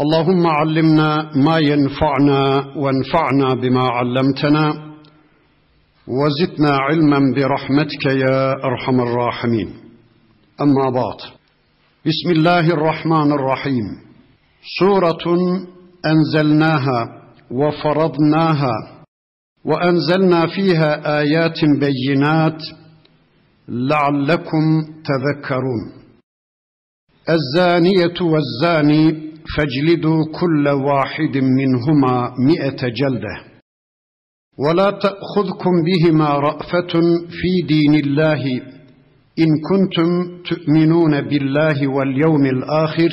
اللهم علمنا ما ينفعنا وانفعنا بما علمتنا وزدنا علما برحمتك يا أرحم الراحمين. أما بعد بسم الله الرحمن الرحيم. سورة أنزلناها وفرضناها وأنزلنا فيها آيات بينات لعلكم تذكرون. الزانية والزاني فاجلدوا كل واحد منهما مئة جلدة. ولا تأخذكم بهما رأفة في دين الله. إن كنتم تؤمنون بالله واليوم الآخر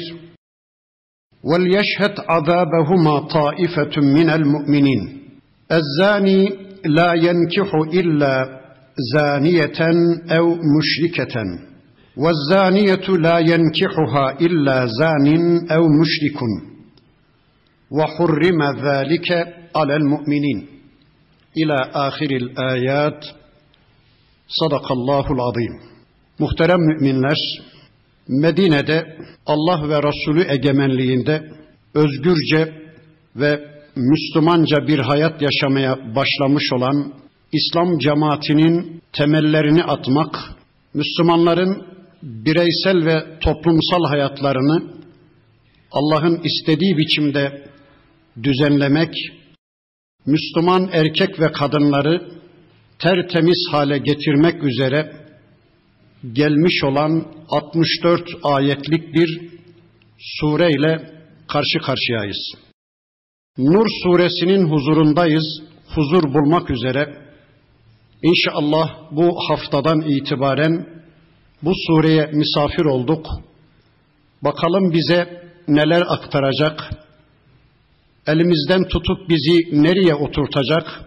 وليشهد عذابهما طائفة من المؤمنين. الزاني لا ينكح إلا زانية أو مشركة. والزانية لا ينكحها إلا زان أو مشرك وحرم ذلك على المؤمنين إلى آخر الآيات صدق الله العظيم Muhterem müminler, Medine'de Allah ve Resulü egemenliğinde özgürce ve Müslümanca bir hayat yaşamaya başlamış olan İslam cemaatinin temellerini atmak, Müslümanların bireysel ve toplumsal hayatlarını Allah'ın istediği biçimde düzenlemek, Müslüman erkek ve kadınları tertemiz hale getirmek üzere gelmiş olan 64 ayetlik bir sureyle karşı karşıyayız. Nur suresinin huzurundayız, huzur bulmak üzere. İnşallah bu haftadan itibaren bu sureye misafir olduk. Bakalım bize neler aktaracak? Elimizden tutup bizi nereye oturtacak?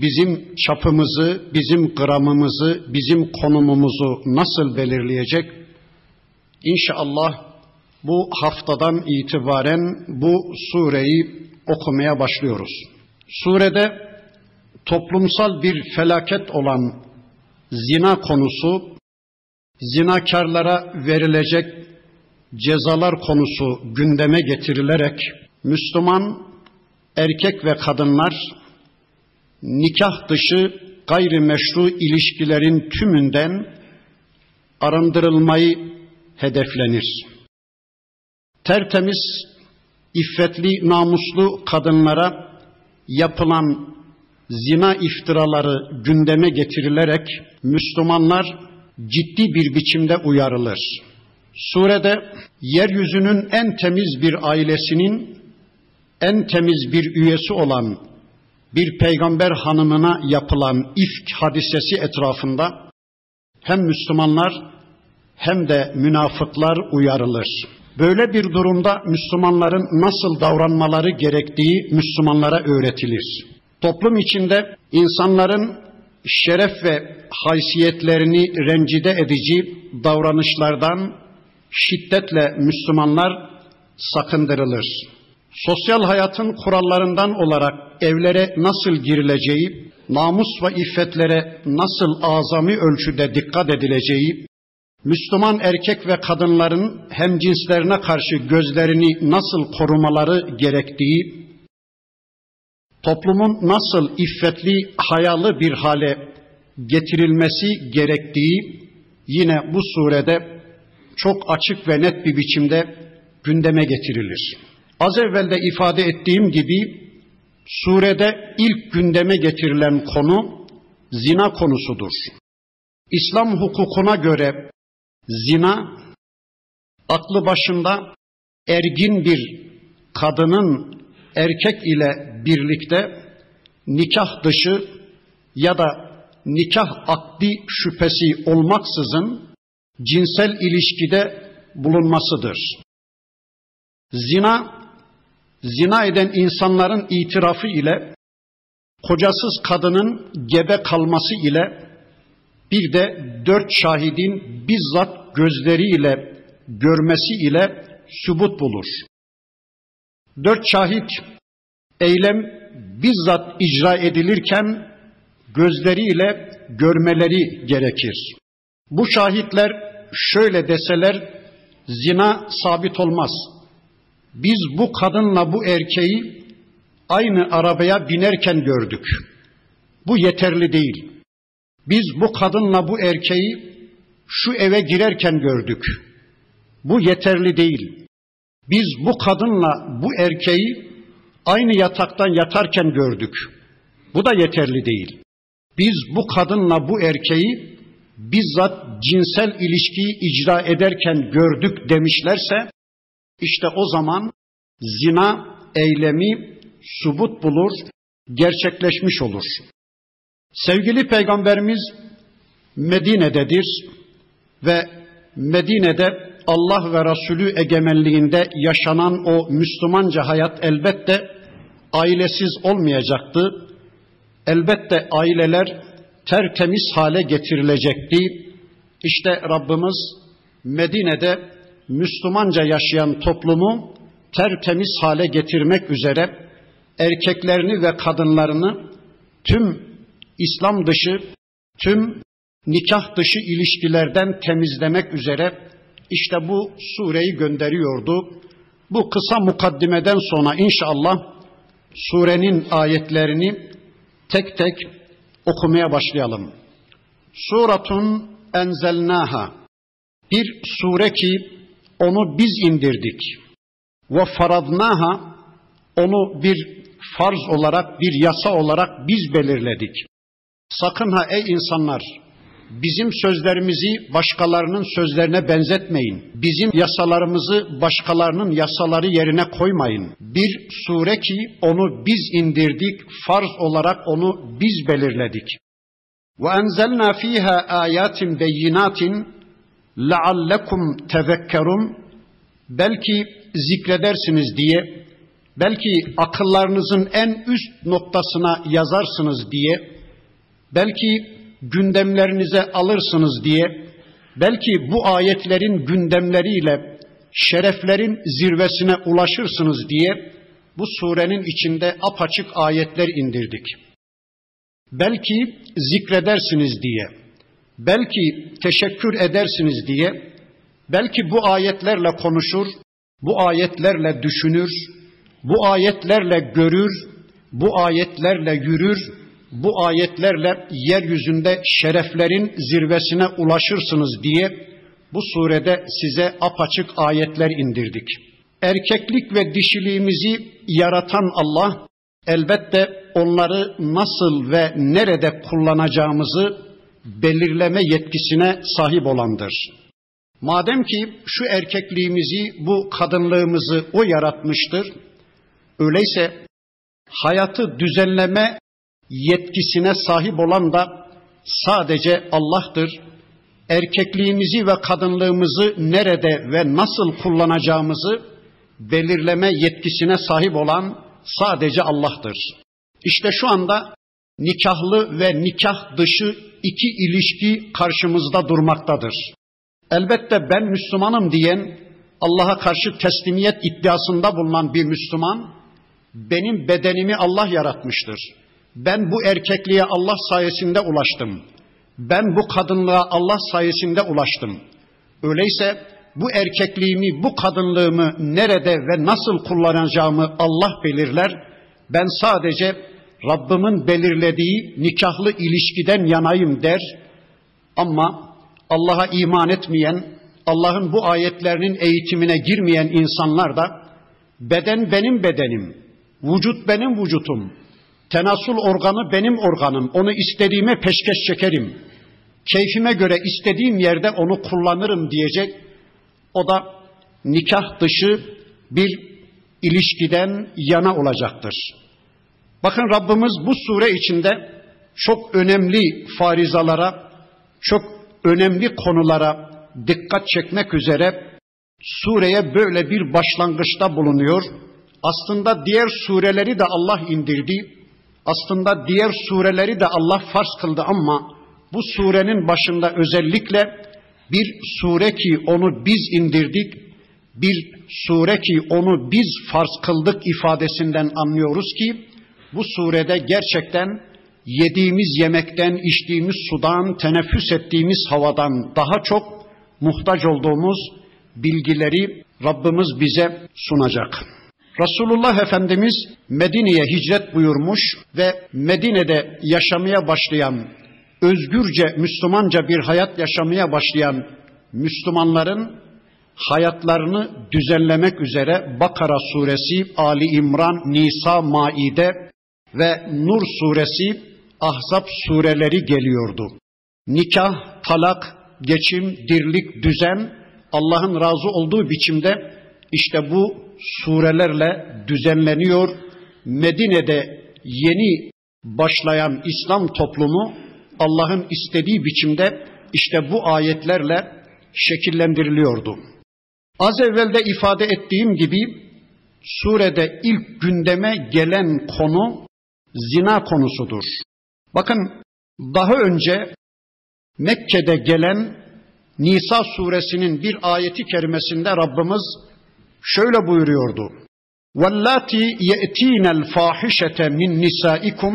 Bizim çapımızı, bizim gramımızı, bizim konumumuzu nasıl belirleyecek? İnşallah bu haftadan itibaren bu sureyi okumaya başlıyoruz. Surede toplumsal bir felaket olan zina konusu zinakarlara verilecek cezalar konusu gündeme getirilerek Müslüman erkek ve kadınlar nikah dışı gayrimeşru ilişkilerin tümünden arındırılmayı hedeflenir. Tertemiz, iffetli, namuslu kadınlara yapılan zina iftiraları gündeme getirilerek Müslümanlar ciddi bir biçimde uyarılır. Surede yeryüzünün en temiz bir ailesinin en temiz bir üyesi olan bir peygamber hanımına yapılan ifk hadisesi etrafında hem Müslümanlar hem de münafıklar uyarılır. Böyle bir durumda Müslümanların nasıl davranmaları gerektiği Müslümanlara öğretilir. Toplum içinde insanların şeref ve haysiyetlerini rencide edici davranışlardan şiddetle Müslümanlar sakındırılır. Sosyal hayatın kurallarından olarak evlere nasıl girileceği, namus ve iffetlere nasıl azami ölçüde dikkat edileceği, Müslüman erkek ve kadınların hem cinslerine karşı gözlerini nasıl korumaları gerektiği, toplumun nasıl iffetli, hayalı bir hale getirilmesi gerektiği yine bu surede çok açık ve net bir biçimde gündeme getirilir. Az evvel de ifade ettiğim gibi surede ilk gündeme getirilen konu zina konusudur. İslam hukukuna göre zina aklı başında ergin bir kadının erkek ile birlikte nikah dışı ya da nikah akdi şüphesi olmaksızın cinsel ilişkide bulunmasıdır. Zina, zina eden insanların itirafı ile kocasız kadının gebe kalması ile bir de dört şahidin bizzat gözleriyle görmesi ile sübut bulur. Dört şahit eylem bizzat icra edilirken gözleriyle görmeleri gerekir. Bu şahitler şöyle deseler zina sabit olmaz. Biz bu kadınla bu erkeği aynı arabaya binerken gördük. Bu yeterli değil. Biz bu kadınla bu erkeği şu eve girerken gördük. Bu yeterli değil. Biz bu kadınla bu erkeği aynı yataktan yatarken gördük. Bu da yeterli değil. Biz bu kadınla bu erkeği bizzat cinsel ilişkiyi icra ederken gördük demişlerse işte o zaman zina eylemi subut bulur, gerçekleşmiş olur. Sevgili peygamberimiz Medine'dedir ve Medine'de Allah ve Resulü egemenliğinde yaşanan o Müslümanca hayat elbette ailesiz olmayacaktı. Elbette aileler tertemiz hale getirilecekti. İşte Rabbimiz Medine'de Müslümanca yaşayan toplumu tertemiz hale getirmek üzere erkeklerini ve kadınlarını tüm İslam dışı, tüm nikah dışı ilişkilerden temizlemek üzere işte bu sureyi gönderiyordu. Bu kısa mukaddimeden sonra inşallah surenin ayetlerini tek tek okumaya başlayalım. Suratun enzelnaha bir sure ki onu biz indirdik. Ve faradnaha onu bir farz olarak, bir yasa olarak biz belirledik. Sakın ha ey insanlar Bizim sözlerimizi başkalarının sözlerine benzetmeyin. Bizim yasalarımızı başkalarının yasaları yerine koymayın. Bir sure ki onu biz indirdik, farz olarak onu biz belirledik. Enzelna fiha ayatin beyinatin la'allekum tezekkerun belki zikredersiniz diye belki akıllarınızın en üst noktasına yazarsınız diye belki gündemlerinize alırsınız diye belki bu ayetlerin gündemleriyle şereflerin zirvesine ulaşırsınız diye bu surenin içinde apaçık ayetler indirdik. Belki zikredersiniz diye, belki teşekkür edersiniz diye, belki bu ayetlerle konuşur, bu ayetlerle düşünür, bu ayetlerle görür, bu ayetlerle yürür, bu ayetlerle yeryüzünde şereflerin zirvesine ulaşırsınız diye bu surede size apaçık ayetler indirdik. Erkeklik ve dişiliğimizi yaratan Allah elbette onları nasıl ve nerede kullanacağımızı belirleme yetkisine sahip olandır. Madem ki şu erkekliğimizi, bu kadınlığımızı o yaratmıştır, öyleyse hayatı düzenleme yetkisine sahip olan da sadece Allah'tır. Erkekliğimizi ve kadınlığımızı nerede ve nasıl kullanacağımızı belirleme yetkisine sahip olan sadece Allah'tır. İşte şu anda nikahlı ve nikah dışı iki ilişki karşımızda durmaktadır. Elbette ben Müslümanım diyen Allah'a karşı teslimiyet iddiasında bulunan bir Müslüman benim bedenimi Allah yaratmıştır. Ben bu erkekliğe Allah sayesinde ulaştım. Ben bu kadınlığa Allah sayesinde ulaştım. Öyleyse bu erkekliğimi, bu kadınlığımı nerede ve nasıl kullanacağımı Allah belirler. Ben sadece Rabbimin belirlediği nikahlı ilişkiden yanayım der. Ama Allah'a iman etmeyen, Allah'ın bu ayetlerinin eğitimine girmeyen insanlar da beden benim bedenim, vücut benim vücutum, Tenasul organı benim organım. Onu istediğime peşkeş çekerim. Keyfime göre istediğim yerde onu kullanırım diyecek. O da nikah dışı bir ilişkiden yana olacaktır. Bakın Rabbimiz bu sure içinde çok önemli farizalara, çok önemli konulara dikkat çekmek üzere sureye böyle bir başlangıçta bulunuyor. Aslında diğer sureleri de Allah indirdi. Aslında diğer sureleri de Allah farz kıldı ama bu surenin başında özellikle bir sure ki onu biz indirdik, bir sure ki onu biz farz kıldık ifadesinden anlıyoruz ki bu surede gerçekten yediğimiz yemekten, içtiğimiz sudan, teneffüs ettiğimiz havadan daha çok muhtaç olduğumuz bilgileri Rabbimiz bize sunacak. Resulullah Efendimiz Medine'ye hicret buyurmuş ve Medine'de yaşamaya başlayan, özgürce Müslümanca bir hayat yaşamaya başlayan Müslümanların hayatlarını düzenlemek üzere Bakara suresi, Ali İmran, Nisa, Maide ve Nur suresi, Ahzab sureleri geliyordu. Nikah, talak, geçim, dirlik, düzen Allah'ın razı olduğu biçimde işte bu surelerle düzenleniyor. Medine'de yeni başlayan İslam toplumu Allah'ın istediği biçimde işte bu ayetlerle şekillendiriliyordu. Az evvel de ifade ettiğim gibi surede ilk gündeme gelen konu zina konusudur. Bakın daha önce Mekke'de gelen Nisa suresinin bir ayeti kerimesinde Rabbimiz şöyle buyuruyordu. وَاللَّاتِ يَأْتِينَ الْفَاحِشَةَ مِنْ نِسَائِكُمْ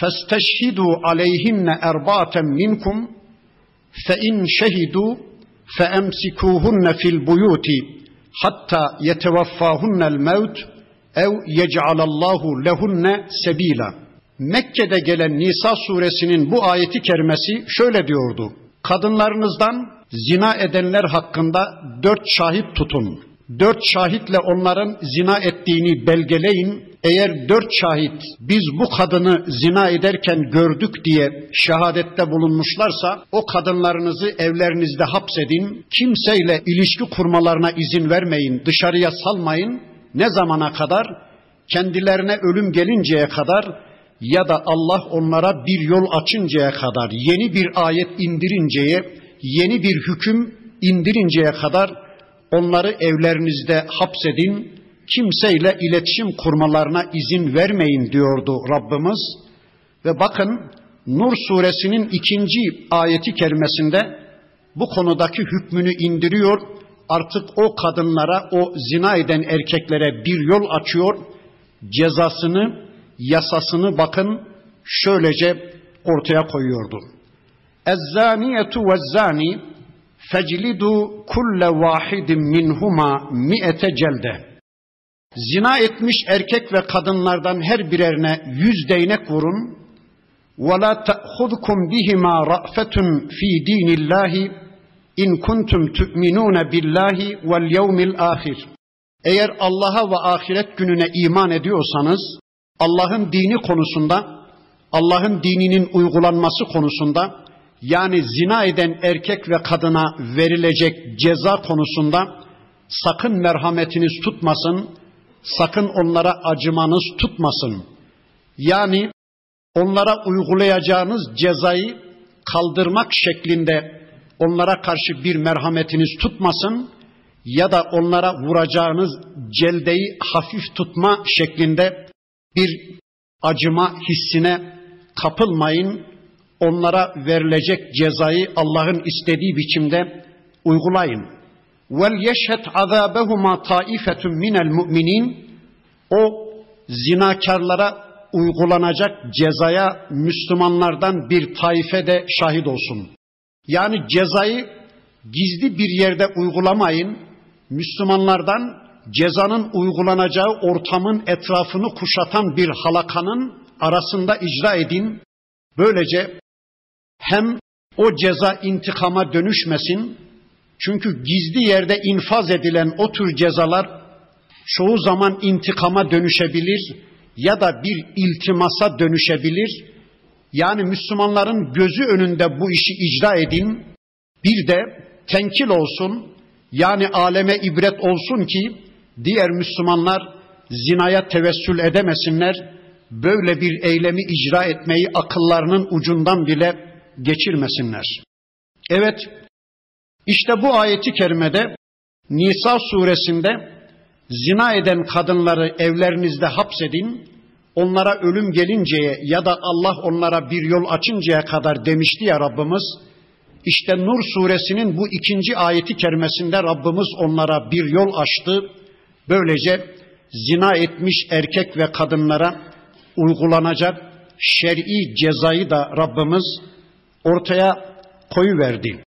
فَاسْتَشْهِدُوا عَلَيْهِنَّ أَرْبَعَةً مِنْكُمْ فَإِنْ شَهِدُوا فَأَمْسِكُوهُنَّ فِي الْبُيُوتِ حَتَّى يَتَوَفَّاهُنَّ الْمَوْتِ ev yec'alallahu lehunne sebila. Mekke'de gelen Nisa suresinin bu ayeti kerimesi şöyle diyordu. Kadınlarınızdan zina edenler hakkında dört şahit tutun. Dört şahitle onların zina ettiğini belgeleyin. Eğer dört şahit biz bu kadını zina ederken gördük diye şehadette bulunmuşlarsa o kadınlarınızı evlerinizde hapsedin. Kimseyle ilişki kurmalarına izin vermeyin. Dışarıya salmayın. Ne zamana kadar? Kendilerine ölüm gelinceye kadar ya da Allah onlara bir yol açıncaya kadar, yeni bir ayet indirinceye, yeni bir hüküm indirinceye kadar onları evlerinizde hapsedin, kimseyle iletişim kurmalarına izin vermeyin diyordu Rabbimiz. Ve bakın Nur suresinin ikinci ayeti kerimesinde bu konudaki hükmünü indiriyor. Artık o kadınlara, o zina eden erkeklere bir yol açıyor. Cezasını yasasını bakın şöylece ortaya koyuyordu. Ezzaniyetu ve zani feclidu kulle vahidin minhuma mi'ete celde. Zina etmiş erkek ve kadınlardan her birerine yüz değnek vurun. Ve la te'hudkum bihima ra'fetun fi dinillahi in kuntum tu'minune billahi vel yevmil ahir. Eğer Allah'a ve ahiret gününe iman ediyorsanız, Allah'ın dini konusunda, Allah'ın dininin uygulanması konusunda, yani zina eden erkek ve kadına verilecek ceza konusunda sakın merhametiniz tutmasın, sakın onlara acımanız tutmasın. Yani onlara uygulayacağınız cezayı kaldırmak şeklinde onlara karşı bir merhametiniz tutmasın ya da onlara vuracağınız celdeyi hafif tutma şeklinde bir acıma hissine kapılmayın. Onlara verilecek cezayı Allah'ın istediği biçimde uygulayın. Vel yeşhet azabehuma taifetun minel mu'minin o zinakarlara uygulanacak cezaya Müslümanlardan bir taife de şahit olsun. Yani cezayı gizli bir yerde uygulamayın. Müslümanlardan cezanın uygulanacağı ortamın etrafını kuşatan bir halakanın arasında icra edin. Böylece hem o ceza intikama dönüşmesin. Çünkü gizli yerde infaz edilen o tür cezalar çoğu zaman intikama dönüşebilir ya da bir iltimasa dönüşebilir. Yani Müslümanların gözü önünde bu işi icra edin. Bir de tenkil olsun. Yani aleme ibret olsun ki diğer Müslümanlar zinaya tevessül edemesinler, böyle bir eylemi icra etmeyi akıllarının ucundan bile geçirmesinler. Evet, işte bu ayeti kerimede Nisa suresinde zina eden kadınları evlerinizde hapsedin, onlara ölüm gelinceye ya da Allah onlara bir yol açıncaya kadar demişti ya Rabbimiz. İşte Nur suresinin bu ikinci ayeti kerimesinde Rabbimiz onlara bir yol açtı. Böylece zina etmiş erkek ve kadınlara uygulanacak şer'i cezayı da Rabbimiz ortaya koyu verdi.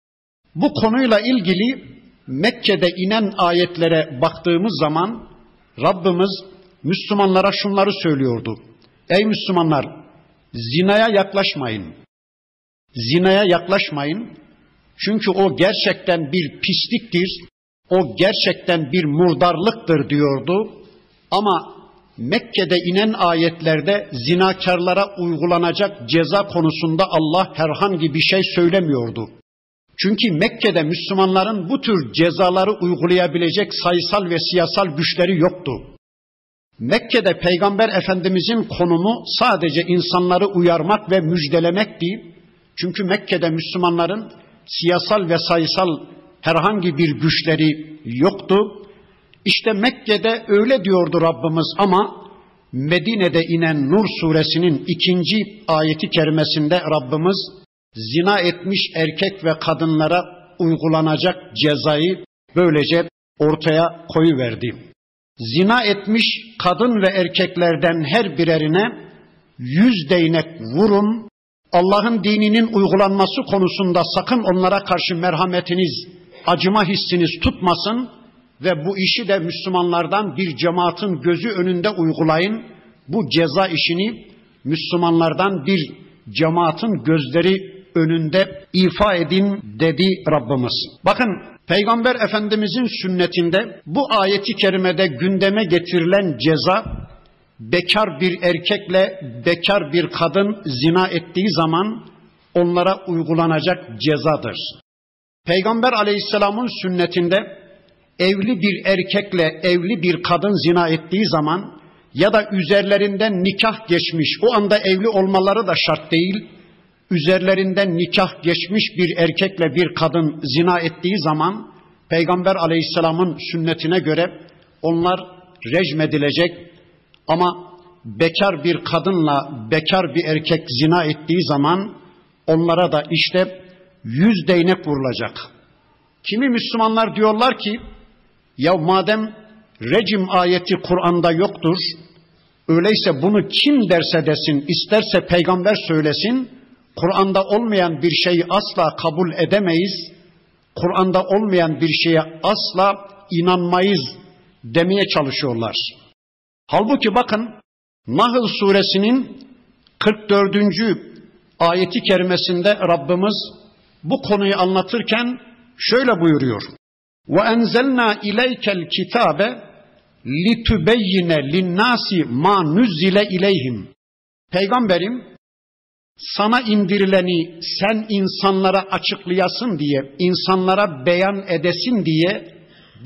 Bu konuyla ilgili Mekke'de inen ayetlere baktığımız zaman Rabbimiz Müslümanlara şunları söylüyordu. Ey Müslümanlar zinaya yaklaşmayın. Zinaya yaklaşmayın. Çünkü o gerçekten bir pisliktir. O gerçekten bir murdarlıktır diyordu. Ama Mekke'de inen ayetlerde zinakarlara uygulanacak ceza konusunda Allah herhangi bir şey söylemiyordu. Çünkü Mekke'de Müslümanların bu tür cezaları uygulayabilecek sayısal ve siyasal güçleri yoktu. Mekke'de Peygamber Efendimizin konumu sadece insanları uyarmak ve müjdelemekti. Çünkü Mekke'de Müslümanların siyasal ve sayısal herhangi bir güçleri yoktu. İşte Mekke'de öyle diyordu Rabbimiz ama Medine'de inen Nur suresinin ikinci ayeti kerimesinde Rabbimiz zina etmiş erkek ve kadınlara uygulanacak cezayı böylece ortaya koyu verdi. Zina etmiş kadın ve erkeklerden her birerine yüz değnek vurun. Allah'ın dininin uygulanması konusunda sakın onlara karşı merhametiniz, acıma hissiniz tutmasın ve bu işi de Müslümanlardan bir cemaatin gözü önünde uygulayın. Bu ceza işini Müslümanlardan bir cemaatin gözleri önünde ifa edin dedi Rabbimiz. Bakın Peygamber Efendimizin sünnetinde bu ayeti kerimede gündeme getirilen ceza bekar bir erkekle bekar bir kadın zina ettiği zaman onlara uygulanacak cezadır. Peygamber Aleyhisselam'ın sünnetinde evli bir erkekle evli bir kadın zina ettiği zaman ya da üzerlerinden nikah geçmiş, o anda evli olmaları da şart değil, üzerlerinden nikah geçmiş bir erkekle bir kadın zina ettiği zaman Peygamber aleyhisselamın sünnetine göre onlar rejim edilecek ama bekar bir kadınla bekar bir erkek zina ettiği zaman onlara da işte yüz değnek vurulacak. Kimi Müslümanlar diyorlar ki ya madem rejim ayeti Kur'an'da yoktur, öyleyse bunu kim derse desin, isterse peygamber söylesin, Kur'an'da olmayan bir şeyi asla kabul edemeyiz. Kur'an'da olmayan bir şeye asla inanmayız demeye çalışıyorlar. Halbuki bakın Nahl suresinin 44. ayeti kerimesinde Rabbimiz bu konuyu anlatırken şöyle buyuruyor. Ve enzelna ileykel kitabe litubeyyine linnasi ma nuzzile ileyhim. Peygamberim sana indirileni sen insanlara açıklayasın diye, insanlara beyan edesin diye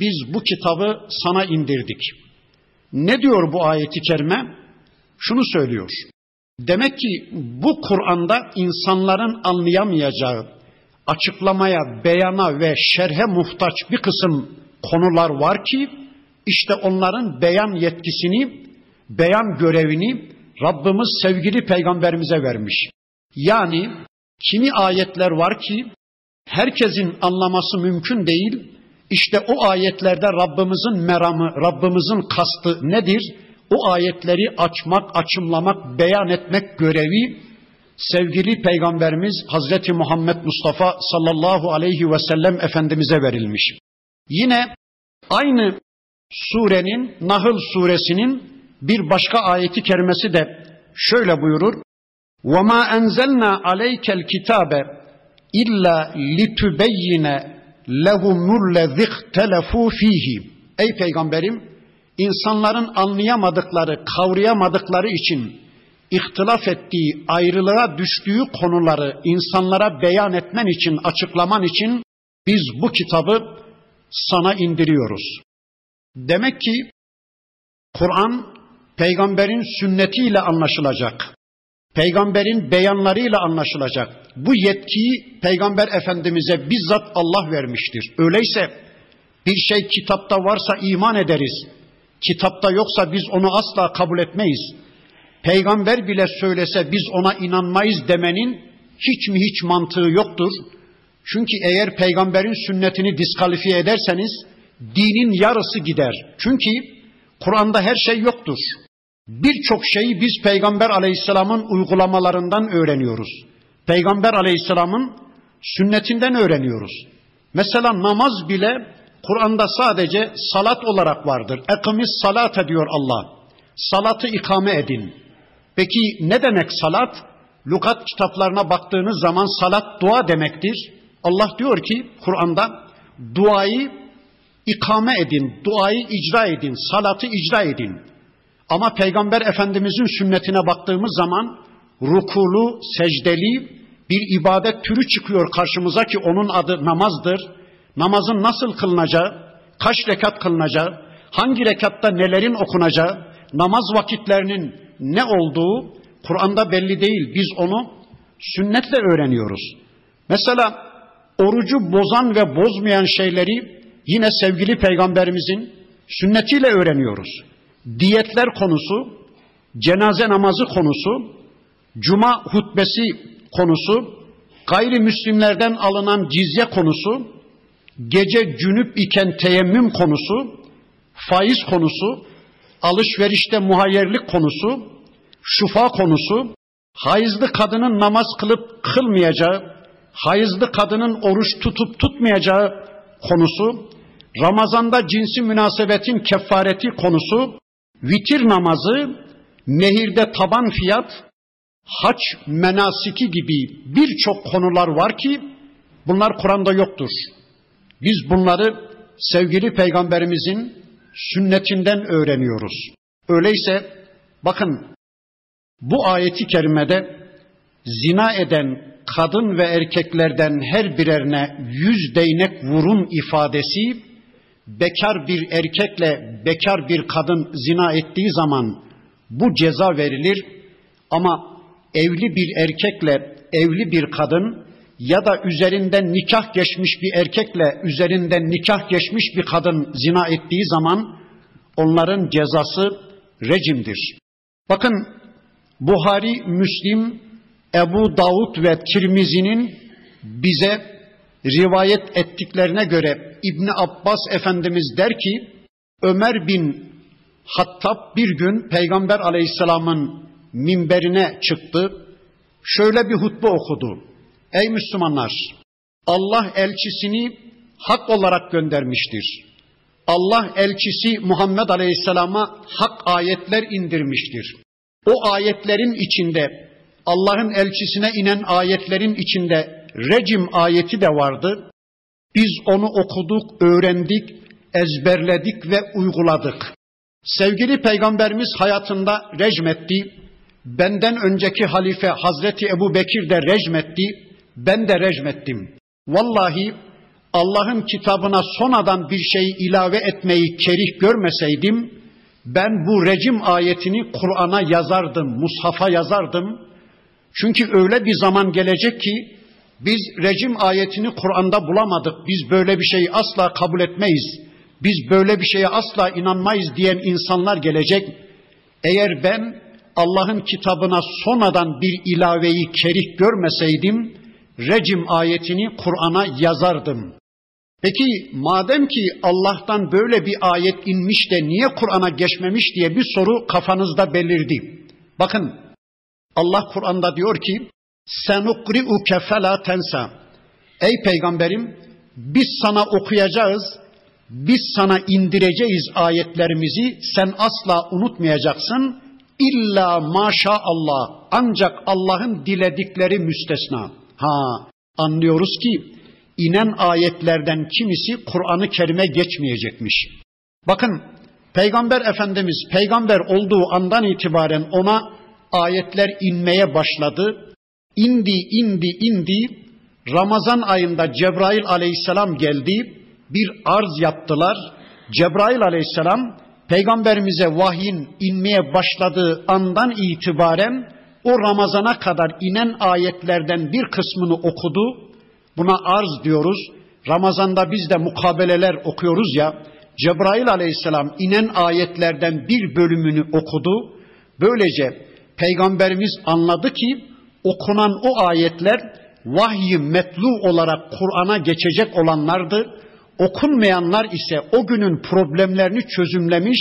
biz bu kitabı sana indirdik. Ne diyor bu ayeti kerime? Şunu söylüyor. Demek ki bu Kur'an'da insanların anlayamayacağı, açıklamaya, beyana ve şerhe muhtaç bir kısım konular var ki işte onların beyan yetkisini, beyan görevini Rabbimiz sevgili peygamberimize vermiş. Yani kimi ayetler var ki herkesin anlaması mümkün değil. İşte o ayetlerde Rabbimizin meramı, Rabbimizin kastı nedir? O ayetleri açmak, açımlamak, beyan etmek görevi sevgili peygamberimiz Hazreti Muhammed Mustafa sallallahu aleyhi ve sellem efendimize verilmiş. Yine aynı surenin Nahl suresinin bir başka ayeti kerimesi de şöyle buyurur. وَمَا أَنْزَلْنَا عَلَيْكَ الْكِتَابَ إِلَّا لِتُبَيِّنَ لَهُمُ الَّذِي اخْتَلَفُوا ف۪يهِ Ey peygamberim insanların anlayamadıkları, kavrayamadıkları için ihtilaf ettiği, ayrılığa düştüğü konuları insanlara beyan etmen için, açıklaman için biz bu kitabı sana indiriyoruz. Demek ki Kur'an peygamberin sünnetiyle anlaşılacak peygamberin beyanlarıyla anlaşılacak. Bu yetkiyi peygamber efendimize bizzat Allah vermiştir. Öyleyse bir şey kitapta varsa iman ederiz. Kitapta yoksa biz onu asla kabul etmeyiz. Peygamber bile söylese biz ona inanmayız demenin hiç mi hiç mantığı yoktur. Çünkü eğer peygamberin sünnetini diskalifiye ederseniz dinin yarısı gider. Çünkü Kur'an'da her şey yoktur. Birçok şeyi biz Peygamber Aleyhisselam'ın uygulamalarından öğreniyoruz. Peygamber Aleyhisselam'ın sünnetinden öğreniyoruz. Mesela namaz bile Kur'an'da sadece salat olarak vardır. Ekimiz salat diyor Allah. Salatı ikame edin. Peki ne demek salat? Lukat kitaplarına baktığınız zaman salat dua demektir. Allah diyor ki Kur'an'da duayı ikame edin, duayı icra edin, salatı icra edin. Ama Peygamber Efendimizin sünnetine baktığımız zaman rukulu, secdeli bir ibadet türü çıkıyor karşımıza ki onun adı namazdır. Namazın nasıl kılınacağı, kaç rekat kılınacağı, hangi rekatta nelerin okunacağı, namaz vakitlerinin ne olduğu Kur'an'da belli değil. Biz onu sünnetle öğreniyoruz. Mesela orucu bozan ve bozmayan şeyleri yine sevgili peygamberimizin sünnetiyle öğreniyoruz. Diyetler konusu, cenaze namazı konusu, cuma hutbesi konusu, gayrimüslimlerden alınan cizye konusu, gece cünüp iken teyemmüm konusu, faiz konusu, alışverişte muhayyerlik konusu, şufa konusu, hayızlı kadının namaz kılıp kılmayacağı, hayızlı kadının oruç tutup tutmayacağı konusu, Ramazanda cinsi münasebetin kefareti konusu, vitir namazı, nehirde taban fiyat, haç menasiki gibi birçok konular var ki bunlar Kur'an'da yoktur. Biz bunları sevgili peygamberimizin sünnetinden öğreniyoruz. Öyleyse bakın bu ayeti kerimede zina eden kadın ve erkeklerden her birerine yüz değnek vurun ifadesi bekar bir erkekle bekar bir kadın zina ettiği zaman bu ceza verilir ama evli bir erkekle evli bir kadın ya da üzerinden nikah geçmiş bir erkekle üzerinden nikah geçmiş bir kadın zina ettiği zaman onların cezası rejimdir. Bakın Buhari, Müslim, Ebu Davud ve Tirmizi'nin bize rivayet ettiklerine göre İbni Abbas Efendimiz der ki Ömer bin Hattab bir gün Peygamber Aleyhisselam'ın minberine çıktı. Şöyle bir hutbe okudu. Ey Müslümanlar! Allah elçisini hak olarak göndermiştir. Allah elçisi Muhammed Aleyhisselam'a hak ayetler indirmiştir. O ayetlerin içinde Allah'ın elçisine inen ayetlerin içinde recim ayeti de vardı. Biz onu okuduk, öğrendik, ezberledik ve uyguladık. Sevgili peygamberimiz hayatında rejmetti. Benden önceki halife Hazreti Ebu Bekir de rejmetti. Ben de rejmettim. Vallahi Allah'ın kitabına sonradan bir şeyi ilave etmeyi kerih görmeseydim, ben bu rejim ayetini Kur'an'a yazardım, mushafa yazardım. Çünkü öyle bir zaman gelecek ki biz rejim ayetini Kur'an'da bulamadık. Biz böyle bir şeyi asla kabul etmeyiz. Biz böyle bir şeye asla inanmayız diyen insanlar gelecek. Eğer ben Allah'ın kitabına sonradan bir ilaveyi kerih görmeseydim, rejim ayetini Kur'an'a yazardım. Peki madem ki Allah'tan böyle bir ayet inmiş de niye Kur'an'a geçmemiş diye bir soru kafanızda belirdi. Bakın Allah Kur'an'da diyor ki senukri'uke fela tensa. Ey peygamberim biz sana okuyacağız, biz sana indireceğiz ayetlerimizi sen asla unutmayacaksın. İlla maşallah ancak Allah'ın diledikleri müstesna. Ha anlıyoruz ki inen ayetlerden kimisi Kur'an-ı Kerim'e geçmeyecekmiş. Bakın Peygamber Efendimiz peygamber olduğu andan itibaren ona ayetler inmeye başladı. İndi, indi, indi. Ramazan ayında Cebrail aleyhisselam geldi. Bir arz yaptılar. Cebrail aleyhisselam peygamberimize vahyin inmeye başladığı andan itibaren o Ramazana kadar inen ayetlerden bir kısmını okudu. Buna arz diyoruz. Ramazanda biz de mukabeleler okuyoruz ya. Cebrail aleyhisselam inen ayetlerden bir bölümünü okudu. Böylece Peygamberimiz anladı ki okunan o ayetler vahyi metlu olarak Kur'an'a geçecek olanlardı. Okunmayanlar ise o günün problemlerini çözümlemiş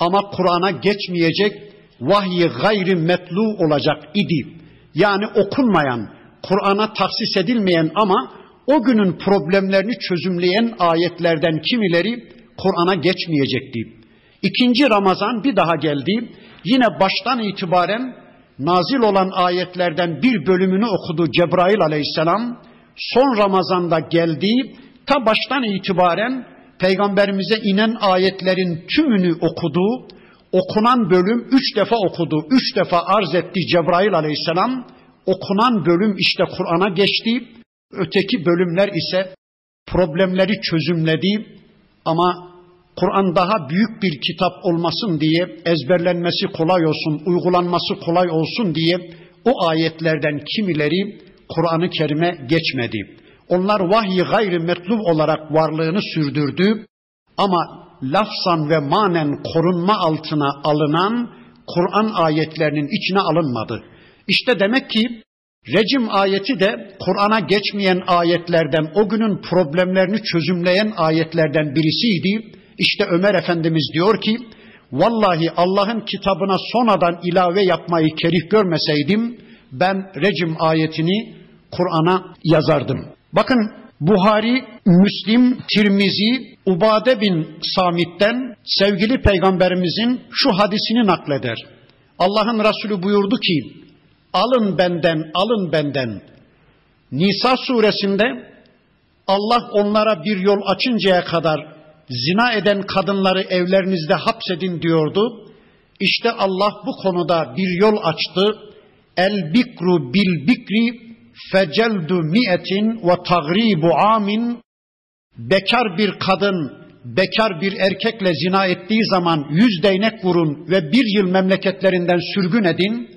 ama Kur'an'a geçmeyecek vahyi gayri metlu olacak idi. Yani okunmayan, Kur'an'a tahsis edilmeyen ama o günün problemlerini çözümleyen ayetlerden kimileri Kur'an'a geçmeyecekti. İkinci Ramazan bir daha geldi. Yine baştan itibaren nazil olan ayetlerden bir bölümünü okudu Cebrail aleyhisselam. Son Ramazan'da geldi. Ta baştan itibaren peygamberimize inen ayetlerin tümünü okudu. Okunan bölüm üç defa okudu. Üç defa arz etti Cebrail aleyhisselam. Okunan bölüm işte Kur'an'a geçti. Öteki bölümler ise problemleri çözümledi. Ama Kur'an daha büyük bir kitap olmasın diye ezberlenmesi kolay olsun, uygulanması kolay olsun diye o ayetlerden kimileri Kur'an-ı Kerim'e geçmedi. Onlar vahyi gayri metlub olarak varlığını sürdürdü ama lafzan ve manen korunma altına alınan Kur'an ayetlerinin içine alınmadı. İşte demek ki Recim ayeti de Kur'an'a geçmeyen ayetlerden, o günün problemlerini çözümleyen ayetlerden birisiydi. İşte Ömer Efendimiz diyor ki, vallahi Allah'ın kitabına sonradan ilave yapmayı kerih görmeseydim, ben Recim ayetini Kur'an'a yazardım. Bakın Buhari, Müslim, Tirmizi, Ubade bin Samit'ten sevgili peygamberimizin şu hadisini nakleder. Allah'ın Resulü buyurdu ki, alın benden, alın benden. Nisa suresinde Allah onlara bir yol açıncaya kadar zina eden kadınları evlerinizde hapsedin diyordu. İşte Allah bu konuda bir yol açtı. El bikru bil bikri feceldu mi'etin ve tagribu amin bekar bir kadın bekar bir erkekle zina ettiği zaman yüz değnek vurun ve bir yıl memleketlerinden sürgün edin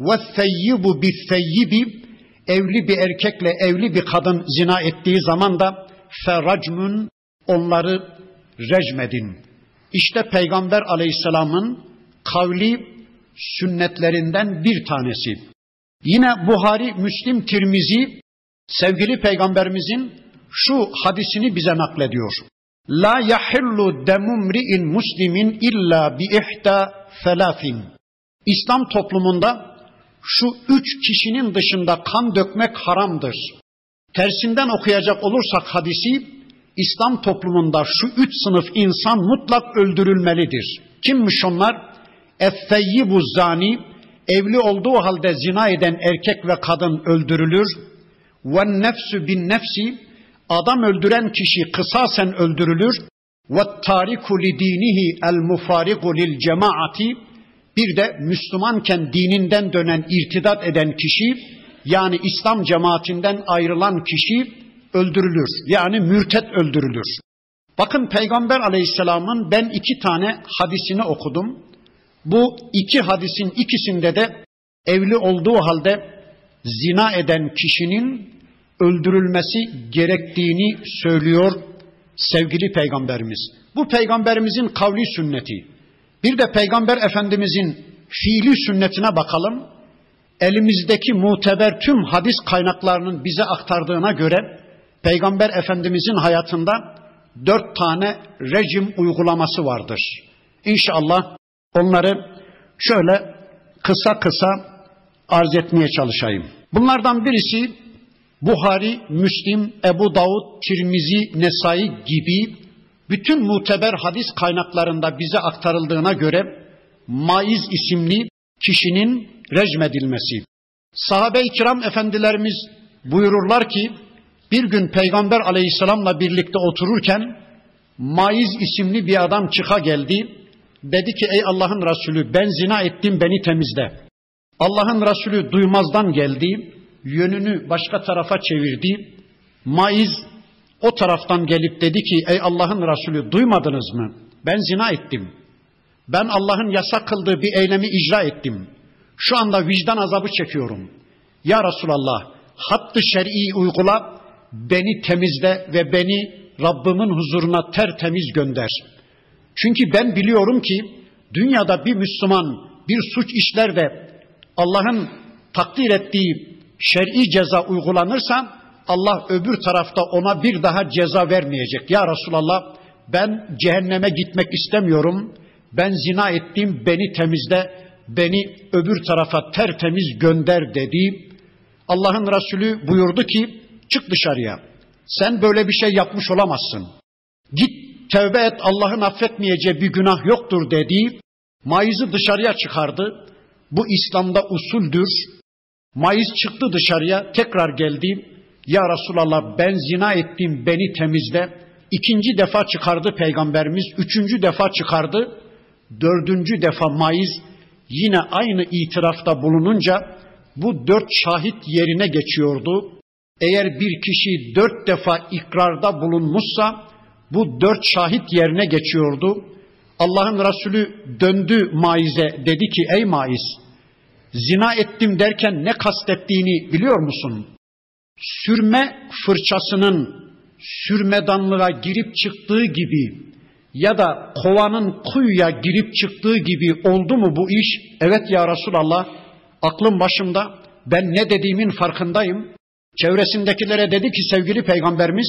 ve seyyibu bi seyyibi evli bir erkekle evli bir kadın zina ettiği zaman da feracmun onları rejmedin. İşte Peygamber aleyhisselamın kavli sünnetlerinden bir tanesi. Yine Buhari, Müslim, Tirmizi sevgili peygamberimizin şu hadisini bize naklediyor. La yahillu demumri'in muslimin illa bi ihta felafin. İslam toplumunda şu üç kişinin dışında kan dökmek haramdır. Tersinden okuyacak olursak hadisi, İslam toplumunda şu üç sınıf insan mutlak öldürülmelidir. Kimmiş onlar? Effeyyibu zani, evli olduğu halde zina eden erkek ve kadın öldürülür. Ve nefsü bin nefsi, adam öldüren kişi kısasen öldürülür. Ve tariku li dinihi el mufariku lil cemaati, bir de Müslümanken dininden dönen, irtidat eden kişi, yani İslam cemaatinden ayrılan kişi öldürülür. Yani mürtet öldürülür. Bakın Peygamber aleyhisselamın ben iki tane hadisini okudum. Bu iki hadisin ikisinde de evli olduğu halde zina eden kişinin öldürülmesi gerektiğini söylüyor sevgili peygamberimiz. Bu peygamberimizin kavli sünneti. Bir de peygamber efendimizin fiili sünnetine bakalım. Elimizdeki muteber tüm hadis kaynaklarının bize aktardığına göre peygamber efendimizin hayatında dört tane rejim uygulaması vardır. İnşallah Onları şöyle kısa kısa arz etmeye çalışayım. Bunlardan birisi Buhari, Müslim, Ebu Davud, Tirmizi, Nesai gibi bütün muteber hadis kaynaklarında bize aktarıldığına göre Maiz isimli kişinin rejmedilmesi. Sahabe-i kiram efendilerimiz buyururlar ki bir gün Peygamber aleyhisselamla birlikte otururken Maiz isimli bir adam çıka geldi Dedi ki ey Allah'ın Resulü ben zina ettim beni temizle. Allah'ın Resulü duymazdan geldi. Yönünü başka tarafa çevirdi. Maiz o taraftan gelip dedi ki ey Allah'ın Resulü duymadınız mı? Ben zina ettim. Ben Allah'ın yasak kıldığı bir eylemi icra ettim. Şu anda vicdan azabı çekiyorum. Ya Resulallah hattı şer'i uygula beni temizle ve beni Rabbimin huzuruna tertemiz gönder.'' Çünkü ben biliyorum ki dünyada bir Müslüman bir suç işler de Allah'ın takdir ettiği şer'i ceza uygulanırsa Allah öbür tarafta ona bir daha ceza vermeyecek. Ya Resulallah ben cehenneme gitmek istemiyorum. Ben zina ettim beni temizle, beni öbür tarafa tertemiz gönder dedi. Allah'ın Resulü buyurdu ki çık dışarıya. Sen böyle bir şey yapmış olamazsın. Tövbe et Allah'ın affetmeyeceği bir günah yoktur dedi. Maizi dışarıya çıkardı. Bu İslam'da usuldür. Maiz çıktı dışarıya tekrar geldi. Ya Resulallah ben zina ettim beni temizle. İkinci defa çıkardı peygamberimiz. Üçüncü defa çıkardı. Dördüncü defa maiz yine aynı itirafta bulununca bu dört şahit yerine geçiyordu. Eğer bir kişi dört defa ikrarda bulunmuşsa bu dört şahit yerine geçiyordu. Allah'ın Resulü döndü maize dedi ki ey maiz zina ettim derken ne kastettiğini biliyor musun? Sürme fırçasının sürmedanlığa girip çıktığı gibi ya da kovanın kuyuya girip çıktığı gibi oldu mu bu iş? Evet ya Resulallah aklım başımda ben ne dediğimin farkındayım. Çevresindekilere dedi ki sevgili peygamberimiz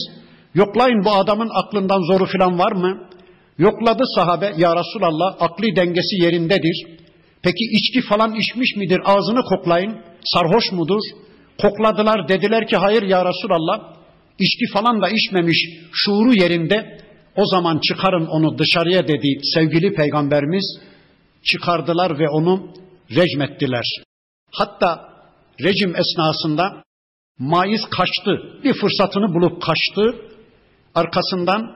yoklayın bu adamın aklından zoru filan var mı? Yokladı sahabe ya Resulallah akli dengesi yerindedir. Peki içki falan içmiş midir? Ağzını koklayın. Sarhoş mudur? Kokladılar dediler ki hayır ya Resulallah. İçki falan da içmemiş şuuru yerinde. O zaman çıkarın onu dışarıya dedi sevgili peygamberimiz. Çıkardılar ve onu recmettiler. Hatta rejim esnasında maiz kaçtı. Bir fırsatını bulup kaçtı. Arkasından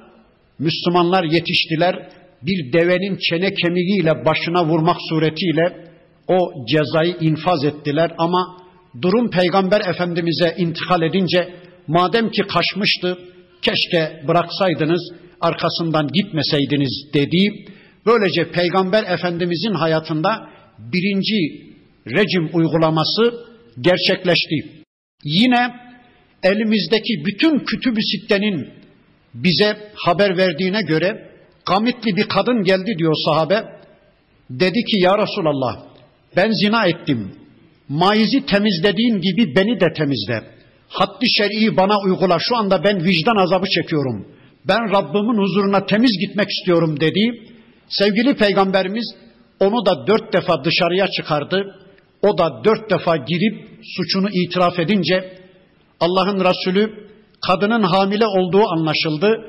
Müslümanlar yetiştiler. Bir devenin çene kemiğiyle başına vurmak suretiyle o cezayı infaz ettiler ama durum peygamber efendimize intikal edince madem ki kaçmıştı keşke bıraksaydınız arkasından gitmeseydiniz dedi. Böylece peygamber efendimizin hayatında birinci rejim uygulaması gerçekleşti. Yine elimizdeki bütün kütüb-i sittenin bize haber verdiğine göre gamitli bir kadın geldi diyor sahabe. Dedi ki ya Resulallah ben zina ettim. Maizi temizlediğin gibi beni de temizle. Haddi şer'i bana uygula. Şu anda ben vicdan azabı çekiyorum. Ben Rabbimin huzuruna temiz gitmek istiyorum dedi. Sevgili peygamberimiz onu da dört defa dışarıya çıkardı. O da dört defa girip suçunu itiraf edince Allah'ın Resulü kadının hamile olduğu anlaşıldı.